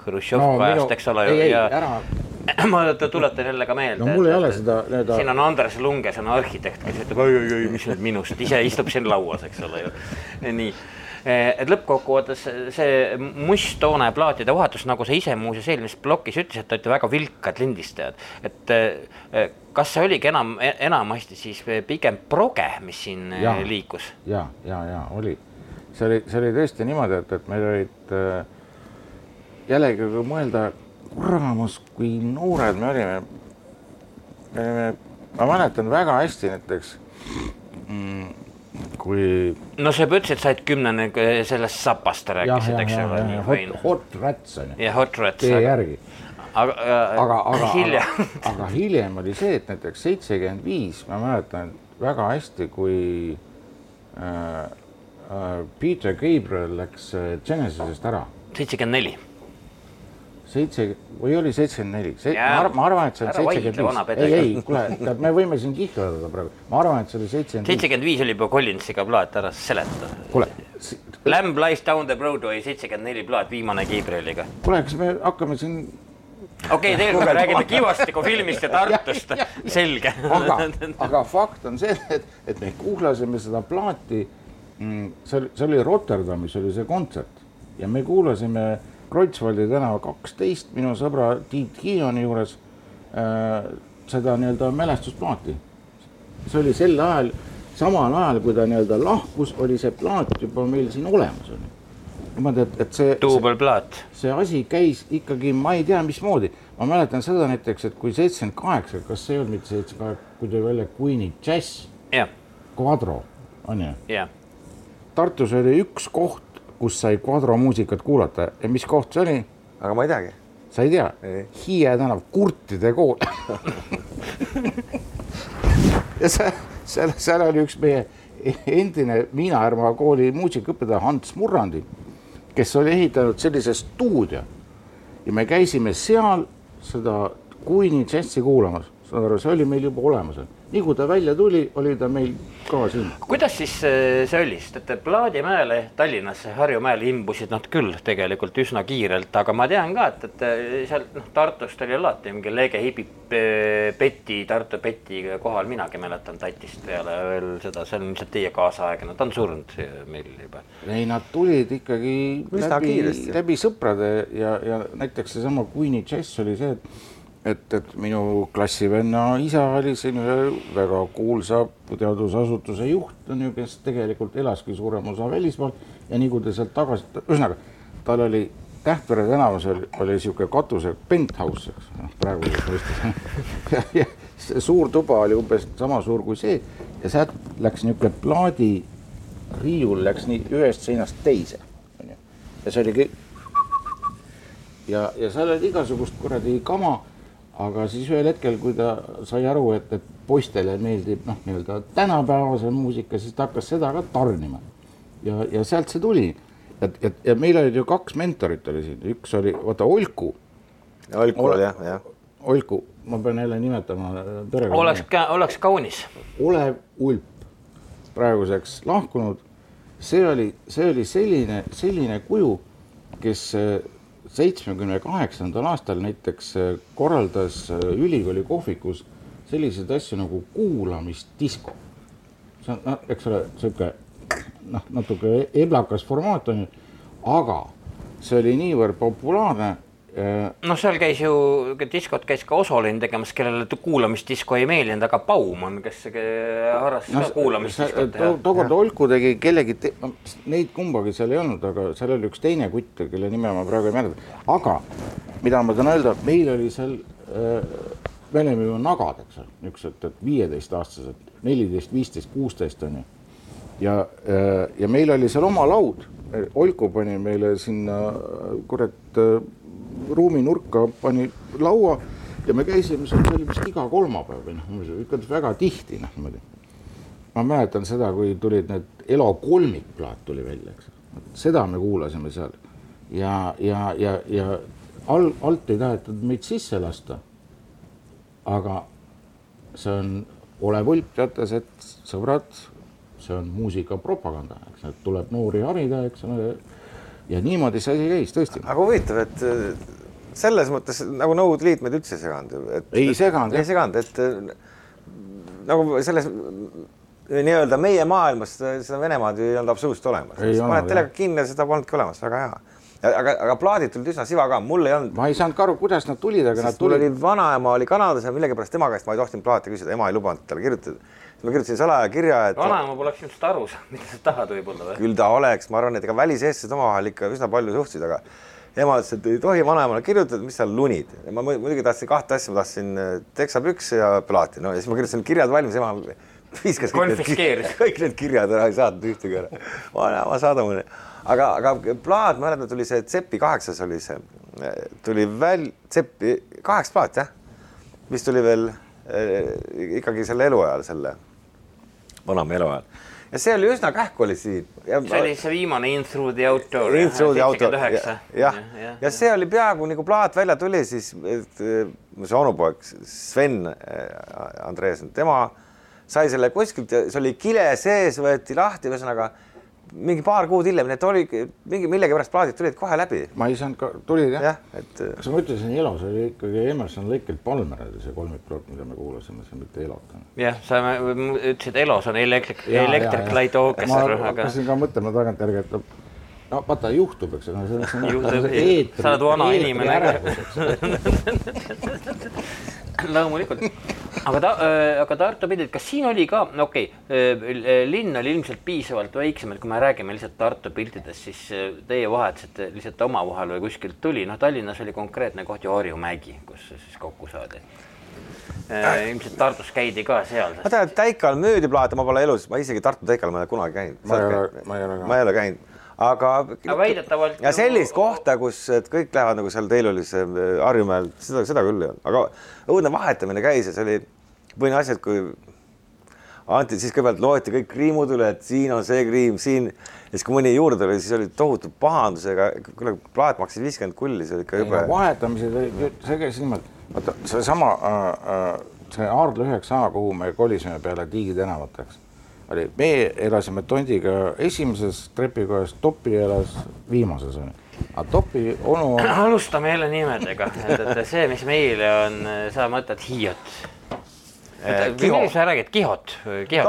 Speaker 2: Hruštšovka no, ajast, eks ole.
Speaker 1: ei, ei, ära.
Speaker 2: ma tuletan jälle ka meelde.
Speaker 1: no mul ei ole seda,
Speaker 2: seda. siin on Andres Lunge, see on arhitekt, kes ütleb oi, oi, oi, mis nüüd minust, ise istub siin lauas, eks ole ju. nii et lõppkokkuvõttes see musttoone plaatide vahetus, nagu sa ise muuseas eelmises plokis ütlesid, te olete väga vilkad lindistajad, et eh, kas see oligi enam, enamasti siis pigem proge, mis siin eh, ja, liikus?
Speaker 1: ja, ja, ja oli, see oli, see oli tõesti niimoodi, et, et meil olid jällegi, kui mõelda, kuramus, kui noored me olime, me olime, ma mäletan väga hästi näiteks mm, kui.
Speaker 2: no sa juba ütlesid, et said kümnene sellest sapast rääkisid, eks ole.
Speaker 1: Hot, hot Rats on
Speaker 2: ju. jah, Hot Rats.
Speaker 1: tee järgi.
Speaker 2: aga,
Speaker 1: aga, aga hiljem aga hiljem oli see, et näiteks seitsekümmend viis, ma mäletan väga hästi, kui äh, äh, Peter Gabriel läks äh, Genesisest ära.
Speaker 2: seitsekümmend neli
Speaker 1: seitse või oli seitsekümmend neli, ma, ma arvan, et see on seitsekümmend viis. ei, ei, kuule, tead, me võime siin kihlerdada praegu, ma arvan, et see oli seitsekümmend
Speaker 2: viis. seitsekümmend viis oli juba Collinsiga plaat ära seletada.
Speaker 1: kuule.
Speaker 2: Lamb lies down the Broadway seitsekümmend neli plaat, viimane Gabrieliga.
Speaker 1: kuule, kas me hakkame siin
Speaker 2: okei okay,, tegelikult me räägime Kivastiku filmist ja Tartust, selge.
Speaker 1: aga, aga fakt on see, et, et me kuulasime seda plaati, see oli, see oli Rotterdamis oli see kontsert ja me kuulasime Kreutzwaldi tänava kaksteist minu sõbra Tiit Hiioni juures äh, seda nii-öelda mälestusplaati. see oli sel ajal, samal ajal, kui ta nii-öelda lahkus, oli see plaat juba meil siin olemas on ju. niimoodi, et, et see.
Speaker 2: duubelplaat.
Speaker 1: see asi käis ikkagi, ma ei tea, mismoodi, ma mäletan seda näiteks, et kui seitsekümmend kaheksa, kas see ei olnud mitte seitsekümmend kaheksa, kui tuli välja Queen'i džäss. Quadro, on ju? Tartus oli üks koht, kus sai Quadro muusikat kuulata ja mis koht see oli?
Speaker 3: aga ma ei teagi.
Speaker 1: sa ei tea? Hiie tänav, kurtide kool ja seal, seal, seal oli üks meie endine Miina-Härma kooli muusikaõpetaja Hans Murrandi, kes oli ehitanud sellise stuudio ja me käisime seal seda Queen'i džässi kuulamas, saad aru, see oli meil juba olemas nii kui ta välja tuli, oli ta meil ka siin.
Speaker 2: kuidas siis äh, see oli, sest et Plaadimäele, Tallinnasse, Harjumäele imbusid nad küll tegelikult üsna kiirelt, aga ma tean ka, et, et äh, seal noh, Tartust oli alati mingi Lege Hibi Peti, Tartu Peti kohal, minagi mäletan Tatist peale veel seda, see on ilmselt teie kaasaegne, ta on surnud meil juba.
Speaker 1: ei, nad tulid ikkagi Üsna läbi, läbi sõprade ja, ja näiteks seesama Queen'i Jazz oli see, et et, et minu klassivenna isa oli ühe väga kuulsa teadusasutuse juht, on ju, kes tegelikult elaski suurem osa välismaal ja nii kui ta sealt tagasi, ühesõnaga tal oli Tähtvere tänavas oli, oli niisugune katuse penthouse, eks noh, praeguses mõistes suur tuba oli umbes sama suur kui see ja sealt läks niisugune plaadiriiul läks nii ühest seinast teise, onju. ja see oli kõik. ja, ja seal oli igasugust kuradi kama, aga siis ühel hetkel, kui ta sai aru, et, et poistele meeldib noh, nii-öelda tänapäevase muusika, siis ta hakkas seda ka tarnima. ja, ja sealt see tuli ja, ja, ja meil olid ju kaks mentorit oli siin, üks oli, vaata Olku.
Speaker 3: Olku oli jah, jah.
Speaker 1: Olku, ma pean jälle nimetama
Speaker 2: perekonna. oleks, oleks kaunis.
Speaker 1: Olev Ulp, praeguseks lahkunud. see oli, see oli selline, selline kuju, kes äh, seitsmekümne kaheksandal aastal näiteks äh, korraldas äh, ülikooli kohvikus selliseid asju nagu kuulamisdisko. see on, noh, eks ole, sihuke noh, natuke eblakas formaat on ju, aga see oli niivõrd populaarne
Speaker 2: noh, seal käis ju, diskot käis ka Osolin tegemas, kellele kuulamisdisko ei meeldinud, aga Baumann, kes harrastas no, ka kuulamisdiskot
Speaker 1: to,. tookord Olku tegi kellegi te..., neid kumbagi seal ei olnud, aga seal oli üks teine kutt, kelle nime ma praegu ei mäleta. aga mida ma tahan öelda, meil oli seal äh,, me olime ju nagad, eks ole, niisugused, et viieteistaastased, neliteist, viisteist, kuusteist on ju ja, äh, ja meil oli seal oma laud, Oiku pani meile sinna kurat äh, ruumi nurka, pani laua ja me käisime seal, see oli vist iga kolmapäev või noh, ikka väga tihti noh niimoodi. ma mäletan seda, kui tulid need Elo kolmikplaat tuli välja, eks, seda me kuulasime seal ja, ja, ja, ja all, alt ei tahetud meid sisse lasta. aga see on Olev Ulp teatas, et sõbrad, see on muusikapropaganda, eks, et tuleb noori harida, eks ole. ja niimoodi see asi käis tõesti.
Speaker 3: aga huvitav, et äh, selles mõttes nagu Nõukogude Liit meid üldse ei seganud
Speaker 1: ei seganud.
Speaker 3: ei seganud, et äh, nagu selles nii-öelda meie maailmas seda Venemaad ju ei olnud absoluutselt olemas. paned teleka kinni ja seda polnudki olemas, väga hea aga, aga plaadid tulid üsna siva ka, mul ei olnud.
Speaker 1: ma ei saanud ka aru, kuidas nad tulid, aga nad tulid.
Speaker 3: mul oli vanaema oli Kanadas ja millegipärast tema käest ma ei tohtinud plaati küsida, ema ei lubanud talle kirjutada ma kirjutasin salaja kirja, et.
Speaker 2: vanaema poleks ilmselt aru saanud, mida sa tahad võib-olla või?
Speaker 3: küll ta oleks, ma arvan, et ega väliseestlased omavahel ikka üsna palju suhtlesid, aga ema ütles, et ei tohi vanaemale kirjutada, mis seal lunid. ma muidugi tahtsin kahte asja, ma tahtsin äh, teksapükse ja plaati, no ja siis ma kirjutasin kirjad valmis, ema viskas kõik need, kõik need kirjad ära, ei saatnud ühtegi ära. vanaema saada mulle. aga, aga plaat, ma mäletan, tuli see Tseppi kaheksas oli see, tuli väl-, Tseppi kaheksa plaat jah, mis tuli veel äh, ikkagi selle eluajal selle vanamehe eluajal. ja see oli üsna kähku oli siin.
Speaker 2: see oli see viimane In through the outdoor.
Speaker 3: In through the outdoor, jah, ja, ja, ja see oli peaaegu nagu plaat välja tuli, siis see onupoeg Sven äh, Andreesen, tema sai selle kuskilt see oli kile sees, võeti lahti, ühesõnaga mingi paar kuud hiljem, need oli mingi millegipärast plaadid tulid kohe läbi.
Speaker 1: ma ei saanud ka, tulid jah
Speaker 3: ja,? Et...
Speaker 1: kas ma ütlesin Elo, see oli ikkagi Emerson, Lake and Palmer oli see kolmikploot, mida me kuulasime, see mitte Elot.
Speaker 2: jah, sa ütlesid Elos on Electric, Electric Light Orchestra.
Speaker 1: ma hakkasin ka mõtlema tagantjärgi, et no vaata, juhtub, eks ole, see on
Speaker 2: juhtub, sa oled vana inimene. loomulikult, aga ta äh,, aga Tartu pildid, kas siin oli ka, no okei okay, äh,, linn oli ilmselt piisavalt väiksem, et kui me räägime lihtsalt Tartu piltidest, siis äh, teie vahetasite lihtsalt omavahel või kuskilt tuli, noh, Tallinnas oli konkreetne koht ju Harjumägi, kus siis kokku saadi äh,. ilmselt Tartus käidi ka seal
Speaker 3: sest.... ma tean, et Täikal müüdi plaate, ma pole elus, ma isegi Tartu Täikal ma ei ole kunagi käinud.
Speaker 1: ma ei ole, ma ei ole ka.
Speaker 3: ma ei ole käinud aga.
Speaker 2: aga väidetavalt.
Speaker 3: ja sellist kohta, kus, et kõik lähevad nagu seal teil oli see äh, Harjumäel, seda, seda küll ei olnud, aga õudne vahetamine käis ja see oli põhiline asi, et kui anti, siis kõigepealt loeti kõik kriimud üle, et siin on see kriim, siin. ja siis, kui mõni juurde tuli, siis oli tohutu pahandusega, kuule, plaat maksis viiskümmend kulli, see oli ikka jube.
Speaker 1: vahetamised, see käis niimoodi, vaata seesama äh, äh, see Aardla üheksa A, kuhu me kolisime peale Tiigi tänavat, eks oli, meie elasime Tondiga esimeses trepikojas, Topi elas viimases onju. aga Topi onu on....
Speaker 2: alustame jälle nimedega, et, et see, mis meile on, sa mõtled Hiiot. Kiho. sa räägid Kihot, Kihot.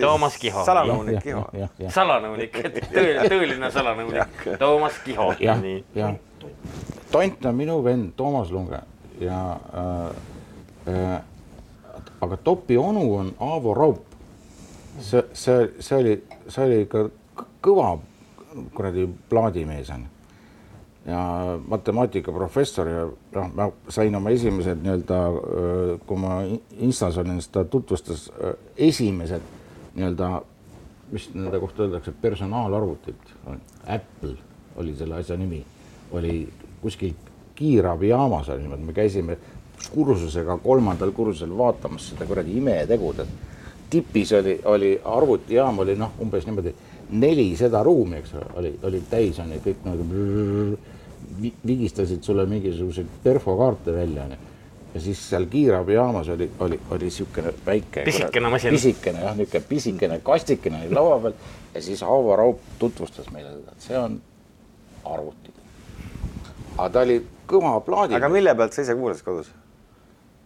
Speaker 3: Toomas Kiho. Salanõunik Kiho.
Speaker 2: salanõunik, tõeline, salanõunik, Toomas Kiho.
Speaker 1: tont on minu vend Toomas Lunge ja äh, äh, aga Topi onu on Aavo Raup. See, see, see oli, see oli ikka kõva kuradi plaadimees on ja matemaatikaprofessor ja noh, ma sain oma esimesed nii-öelda, kui ma Instas olin, siis ta tutvustas esimesed nii-öelda, mis nende kohta öeldakse, personaalarvutid. Apple oli selle asja nimi, oli kuskil kiirabijaamas oli niimoodi, me käisime kursusega kolmandal kursusel vaatamas seda kuradi imetegu, et tipis oli, oli arvutijaam oli noh, umbes niimoodi neli seda ruumi, eks ole, oli, oli täis on ju kõik nagu vigistasid sulle mingisuguseid perfokaarte välja onju. ja siis seal kiirabijaamas oli, oli, oli niisugune väike.
Speaker 2: pisikene masin.
Speaker 1: pisikene jah, niisugune pisikene kastikene oli laua peal ja siis Aavo Raup tutvustas meile seda, et see on arvuti. aga ta oli kõva plaadi.
Speaker 3: aga mille pealt sa ise kuulasid kodus?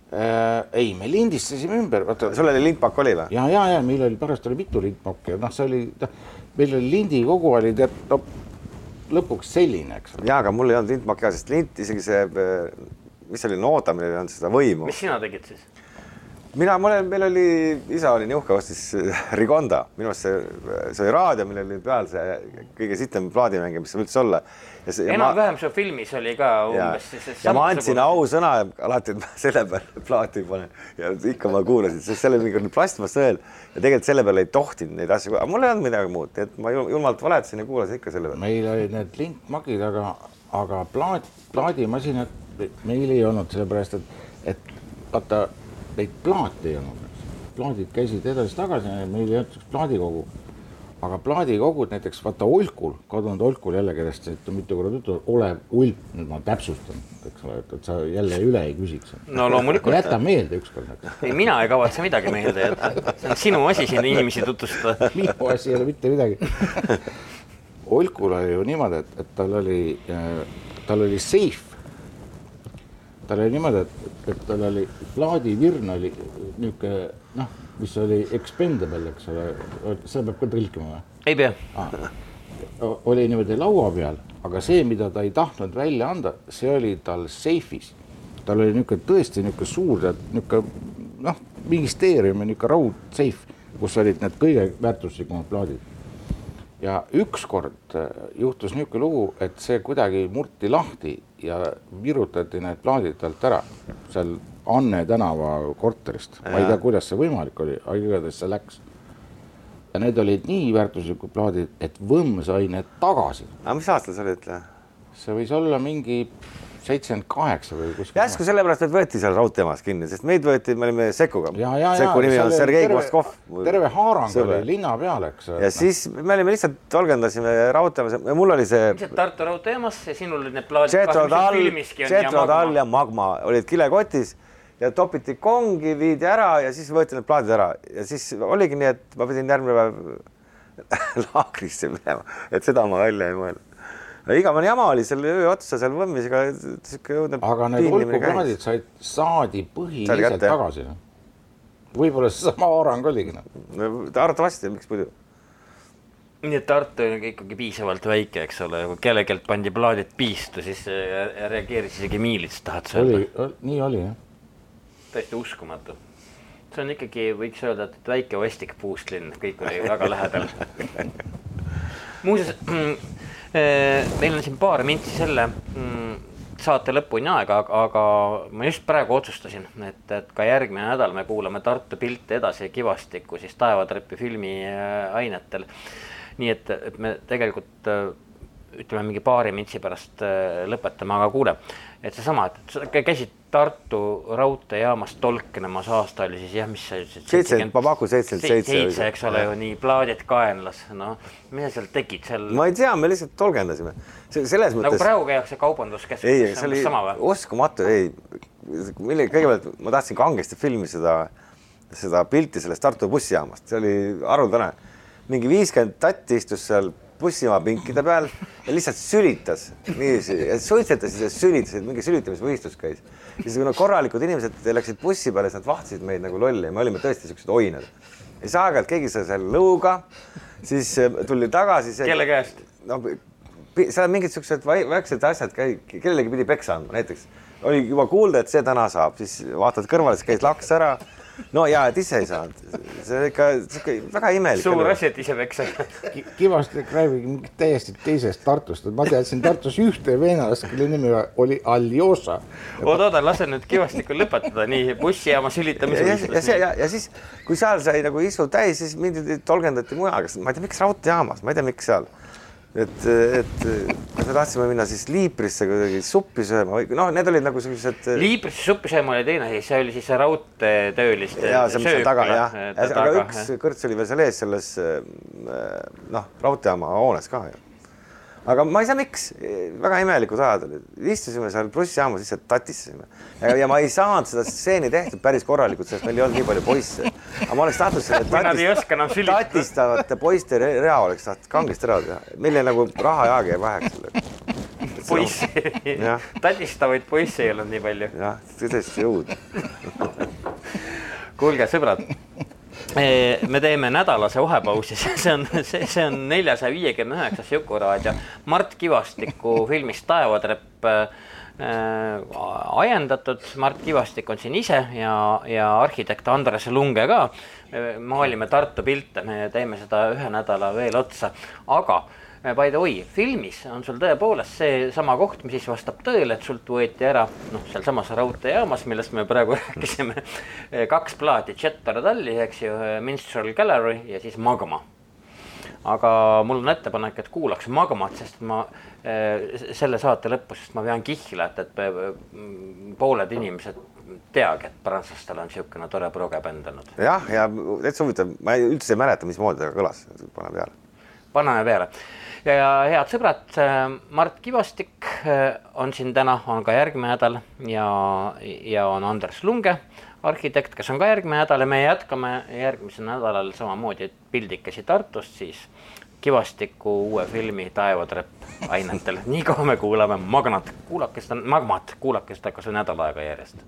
Speaker 1: Äh, ei, me lindistasime ümber,
Speaker 3: vaata. sul oli lindpakk oli või?
Speaker 1: ja, ja, ja meil oli pärast oli mitu lindpakki ja noh, see oli, noh, meil oli lindikogu oli tead, no lõpuks selline, eks.
Speaker 3: ja, aga mul ei olnud lindpakki ka, sest lint isegi see, mis see oli, noota, millel ei olnud seda võimu.
Speaker 2: mis sina tegid siis?
Speaker 3: Mina, mul, meil oli, isa oli nii uhke, ostis Rigonda, minu arust see, see oli raadio, millel oli peal see kõige sitem plaadimängija, mis saab üldse olla.
Speaker 2: Enam-vähem su filmis oli ka umbes
Speaker 3: ja, ja ma andsin ausõna alati, et ma selle peale plaati panen. Ja ikka ma kuulasin, sest seal oli mingi plastmassõel ja tegelikult selle peale ei tohtinud neid asju, aga mul ei olnud midagi muud, et ma julmalt valetasin ja kuulasin ikka selle peale.
Speaker 1: meil olid need lintmagid, aga, aga plaat, plaadimasinad meil ei olnud, sellepärast et, et vaata, neid plaate ei olnud, plaadid käisid edasi-tagasi, meil ei olnud plaadikogu aga plaadikogud näiteks vaata Olkul, kadunud Olkul jälle, kellest mitu korda juttu, Olev Ulp, nüüd ma täpsustan, eks ole, et, et sa jälle üle ei küsiks.
Speaker 2: no loomulikult.
Speaker 1: jäta meelde ükskord.
Speaker 2: ei, mina ei kavatse midagi meelde jätta, see on sinu asi siin inimesi tutvustada.
Speaker 1: minu asi ei ole mitte midagi Olkul oli ju niimoodi, et, et tal oli, tal oli seif. Tal oli niimoodi, et, et tal oli plaadivirn oli niisugune noh mis oli expendable, eks ole, seda peab ka tõlkima või?
Speaker 2: ei pea
Speaker 1: ah.. oli niimoodi laua peal, aga see, mida ta ei tahtnud välja anda, see oli tal seifis. tal oli niisugune tõesti niisugune suur, niisugune noh, ministeeriumi niisugune raudseif, kus olid need kõige väärtuslikumad plaadid. ja ükskord äh, juhtus niisugune lugu, et see kuidagi murti lahti ja virutati need plaadid talt ära seal Anne tänava korterist, ma ei tea, kuidas see võimalik oli, aga igatahes see läks. ja need olid nii väärtuslikud plaadid, et Võmm sai need tagasi.
Speaker 3: aga mis aastal sa olid?
Speaker 1: see võis olla mingi seitsekümmend kaheksa või kuskil.
Speaker 3: järsku sellepärast, et võeti seal raudteemas kinni, sest meid võeti, me olime Sekuga. Seku nimi on Sergei Kostkov.
Speaker 1: terve haarang oli linna peal, eks.
Speaker 3: ja siis me olime lihtsalt tolgendasime raudteemas ja mul oli see.
Speaker 2: Tartu raudteemas ja sinul olid need plaadid.
Speaker 3: Jetro Tall ja Magma olid kilekotis ja topiti kongi, viidi ära ja siis võeti need plaadid ära ja siis oligi nii, et ma pidin järgmine päev laagrisse minema, et seda ma välja ei mõelnud. Igavene jama oli seal öö otsa seal Võmmis, ega sihuke õudne.
Speaker 1: aga need hulkuplaadid said, saadi põhiliselt tagasi. Noh. võib-olla seesama Aarang oligi noh.
Speaker 3: no arvatavasti, miks muidu
Speaker 2: nii et Tartu on ikkagi piisavalt väike, eks ole, kui kellelgi pandi plaadid piistu, siis reageeris isegi miilits, tahad sa
Speaker 1: öelda? nii oli jah
Speaker 2: täiesti uskumatu. see on ikkagi, võiks öelda, et väike vastik puust linn, kõik oli väga lähedal. muuseas, meil on siin paar mintsi selle mm, saate lõpuni aega, aga ma just praegu otsustasin, et, et ka järgmine nädal me kuulame Tartu pilte edasi Kivastikku siis Taevatreppi filmi eh, ainetel. nii et, et me tegelikult eh, ütleme mingi paari mintsi pärast lõpetame, aga kuule, et seesama, et sa käisid Tartu raudteejaamas tolknemas, aasta oli siis jah, mis sa
Speaker 3: ütlesid? seitsekümmend, ma pakun seitsekümmend seitse.
Speaker 2: seitse, eks ole ju, nii plaadid kaenlas, noh, mis sa seal tegid seal?
Speaker 3: ma ei tea, me lihtsalt tolgendasime. selles mõttes.
Speaker 2: nagu praegu käiakse kaubanduskeskuses,
Speaker 3: see oli uskumatu, ei, mille, kõigepealt ma tahtsin kangesti filmi seda, seda pilti sellest Tartu bussijaamast, see oli haruldane. mingi viiskümmend tatti istus seal bussimaa pinkide peal ja lihtsalt sülitas niiviisi, suitsetasid ja sülitasid, mingi sülitamisvõistlus käis. siis kui korralikud inimesed läksid bussi peale, siis nad vahtisid meid nagu lolli ja me olime tõesti siuksed oinad. ja siis aeg-ajalt keegi sai seal lõuga, siis äh, tuli tagasi.
Speaker 2: kelle käest?
Speaker 3: no seal mingid siuksed väiksed asjad, kellelegi pidi peksa andma, näiteks oli juba kuulda, et see täna saab, siis vaatad kõrvale, siis käis laks ära no ja, et ise ei saanud, see on ikka sihuke väga imelik.
Speaker 2: suur asi, et ise peksa
Speaker 1: Kivastik räägib mingit täiesti teisest Tartust, ma teadsin Tartus ühte venelast, kelle nimi oli Aljosa.
Speaker 2: oot, oota, lase nüüd Kivastikul lõpetada, nii bussijaama sülitamise.
Speaker 3: ja, ja see ja, ja siis, kui seal sai nagu isu täis, siis mind tolgendati mujal, kas ma ei tea, miks raudteejaamas, ma ei tea, miks seal et, et kas me tahtsime minna siis Liiprisse kuidagi suppi sööma või noh, need olid nagu sellised.
Speaker 2: Liiprisse suppi sööma oli teine asi, see oli siis see raudteetööliste.
Speaker 3: ja see, mis seal taga jah, aga üks kõrts oli veel seal ees selles noh, raudteejaama hoones ka ju aga ma ei tea, miks, väga imelikud ajad olid, istusime seal bussijaamas, lihtsalt tatistasime ja, ja ma ei saanud seda stseeni tehtud päris korralikult, sest meil ei olnud nii palju poisse. Aga ma oleks tahtnud selle tatist, tatistavate poiste rea oleks tahtnud kangesti ära teha, meil jäi nagu raha ja aeg jäi väheks
Speaker 2: poissi, tatistavaid poisse ei olnud nii palju.
Speaker 3: jah, tõesti jõud
Speaker 2: kuulge, sõbrad. Me teeme nädalase vahepausi, see on, see, see on neljasaja viiekümne üheksas Jukuraadio Mart Kivastiku filmist Taevatrepp ajendatud. Mart Kivastik on siin ise ja, ja arhitekt Andres Lunge ka. maalime Tartu pilte, me teeme seda ühe nädala veel otsa, aga äh, Äh, by the way, filmis on sul tõepoolest seesama koht, mis siis vastab tõele, et sult võeti ära noh, sealsamas raudteejaamas, millest me praegu rääkisime, äh, kaks plaati, Jetter Talli, eks ju, äh, Minstrel Gallery ja siis Magma. Aga mul on ettepanek, et kuulaks Magmat, sest ma selle saate lõpus, sest ma vean kihla, et, et pooled inimesed teagi, et prantslastel on niisugune tore progebänd olnud.
Speaker 3: jah, ja täitsa huvitav, ma üldse ei mäleta, mismoodi ta kõlas, pane peale.
Speaker 2: paneme peale ja head sõbrad, Mart Kivastik äh, on siin täna, on ka järgmine nädal ja, ja on Andres Lunge, arhitekt, kes on ka järgmine nädal ja me jätkame järgmisel nädalal samamoodi pildikesi Tartust siis Kivastiku uue filmi Taevatrepp ainetel. nii kaua me kuulame Magnat, kuulake seda, Magmat, kuulake seda kas või nädal aega järjest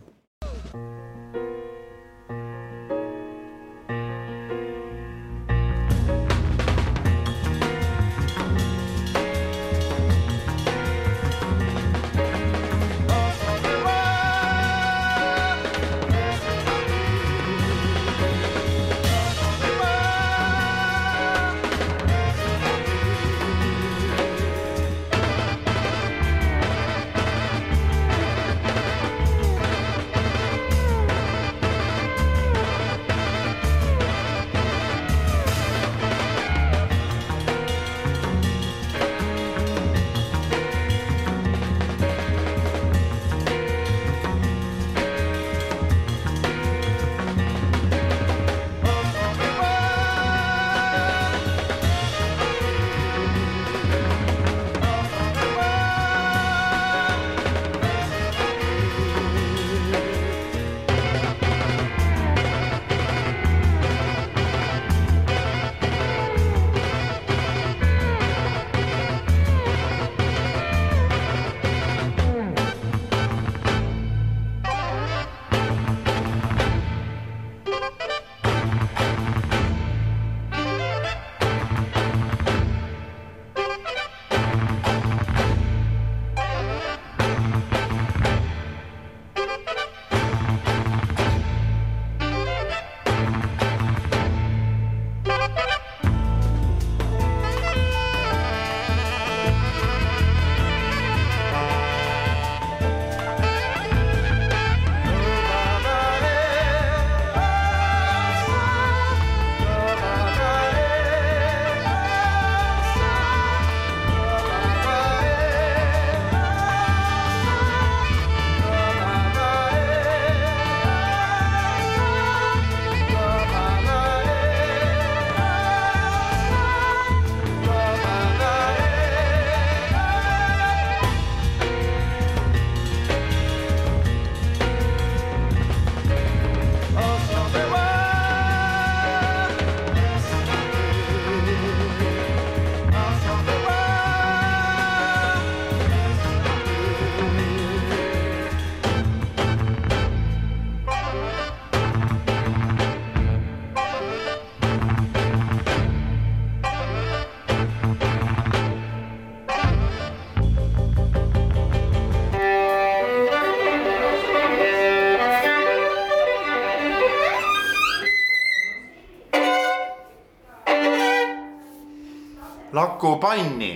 Speaker 5: Laku panni.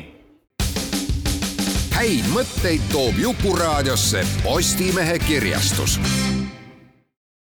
Speaker 4: häid mõtteid toob Jukuraadiosse Postimehe kirjastus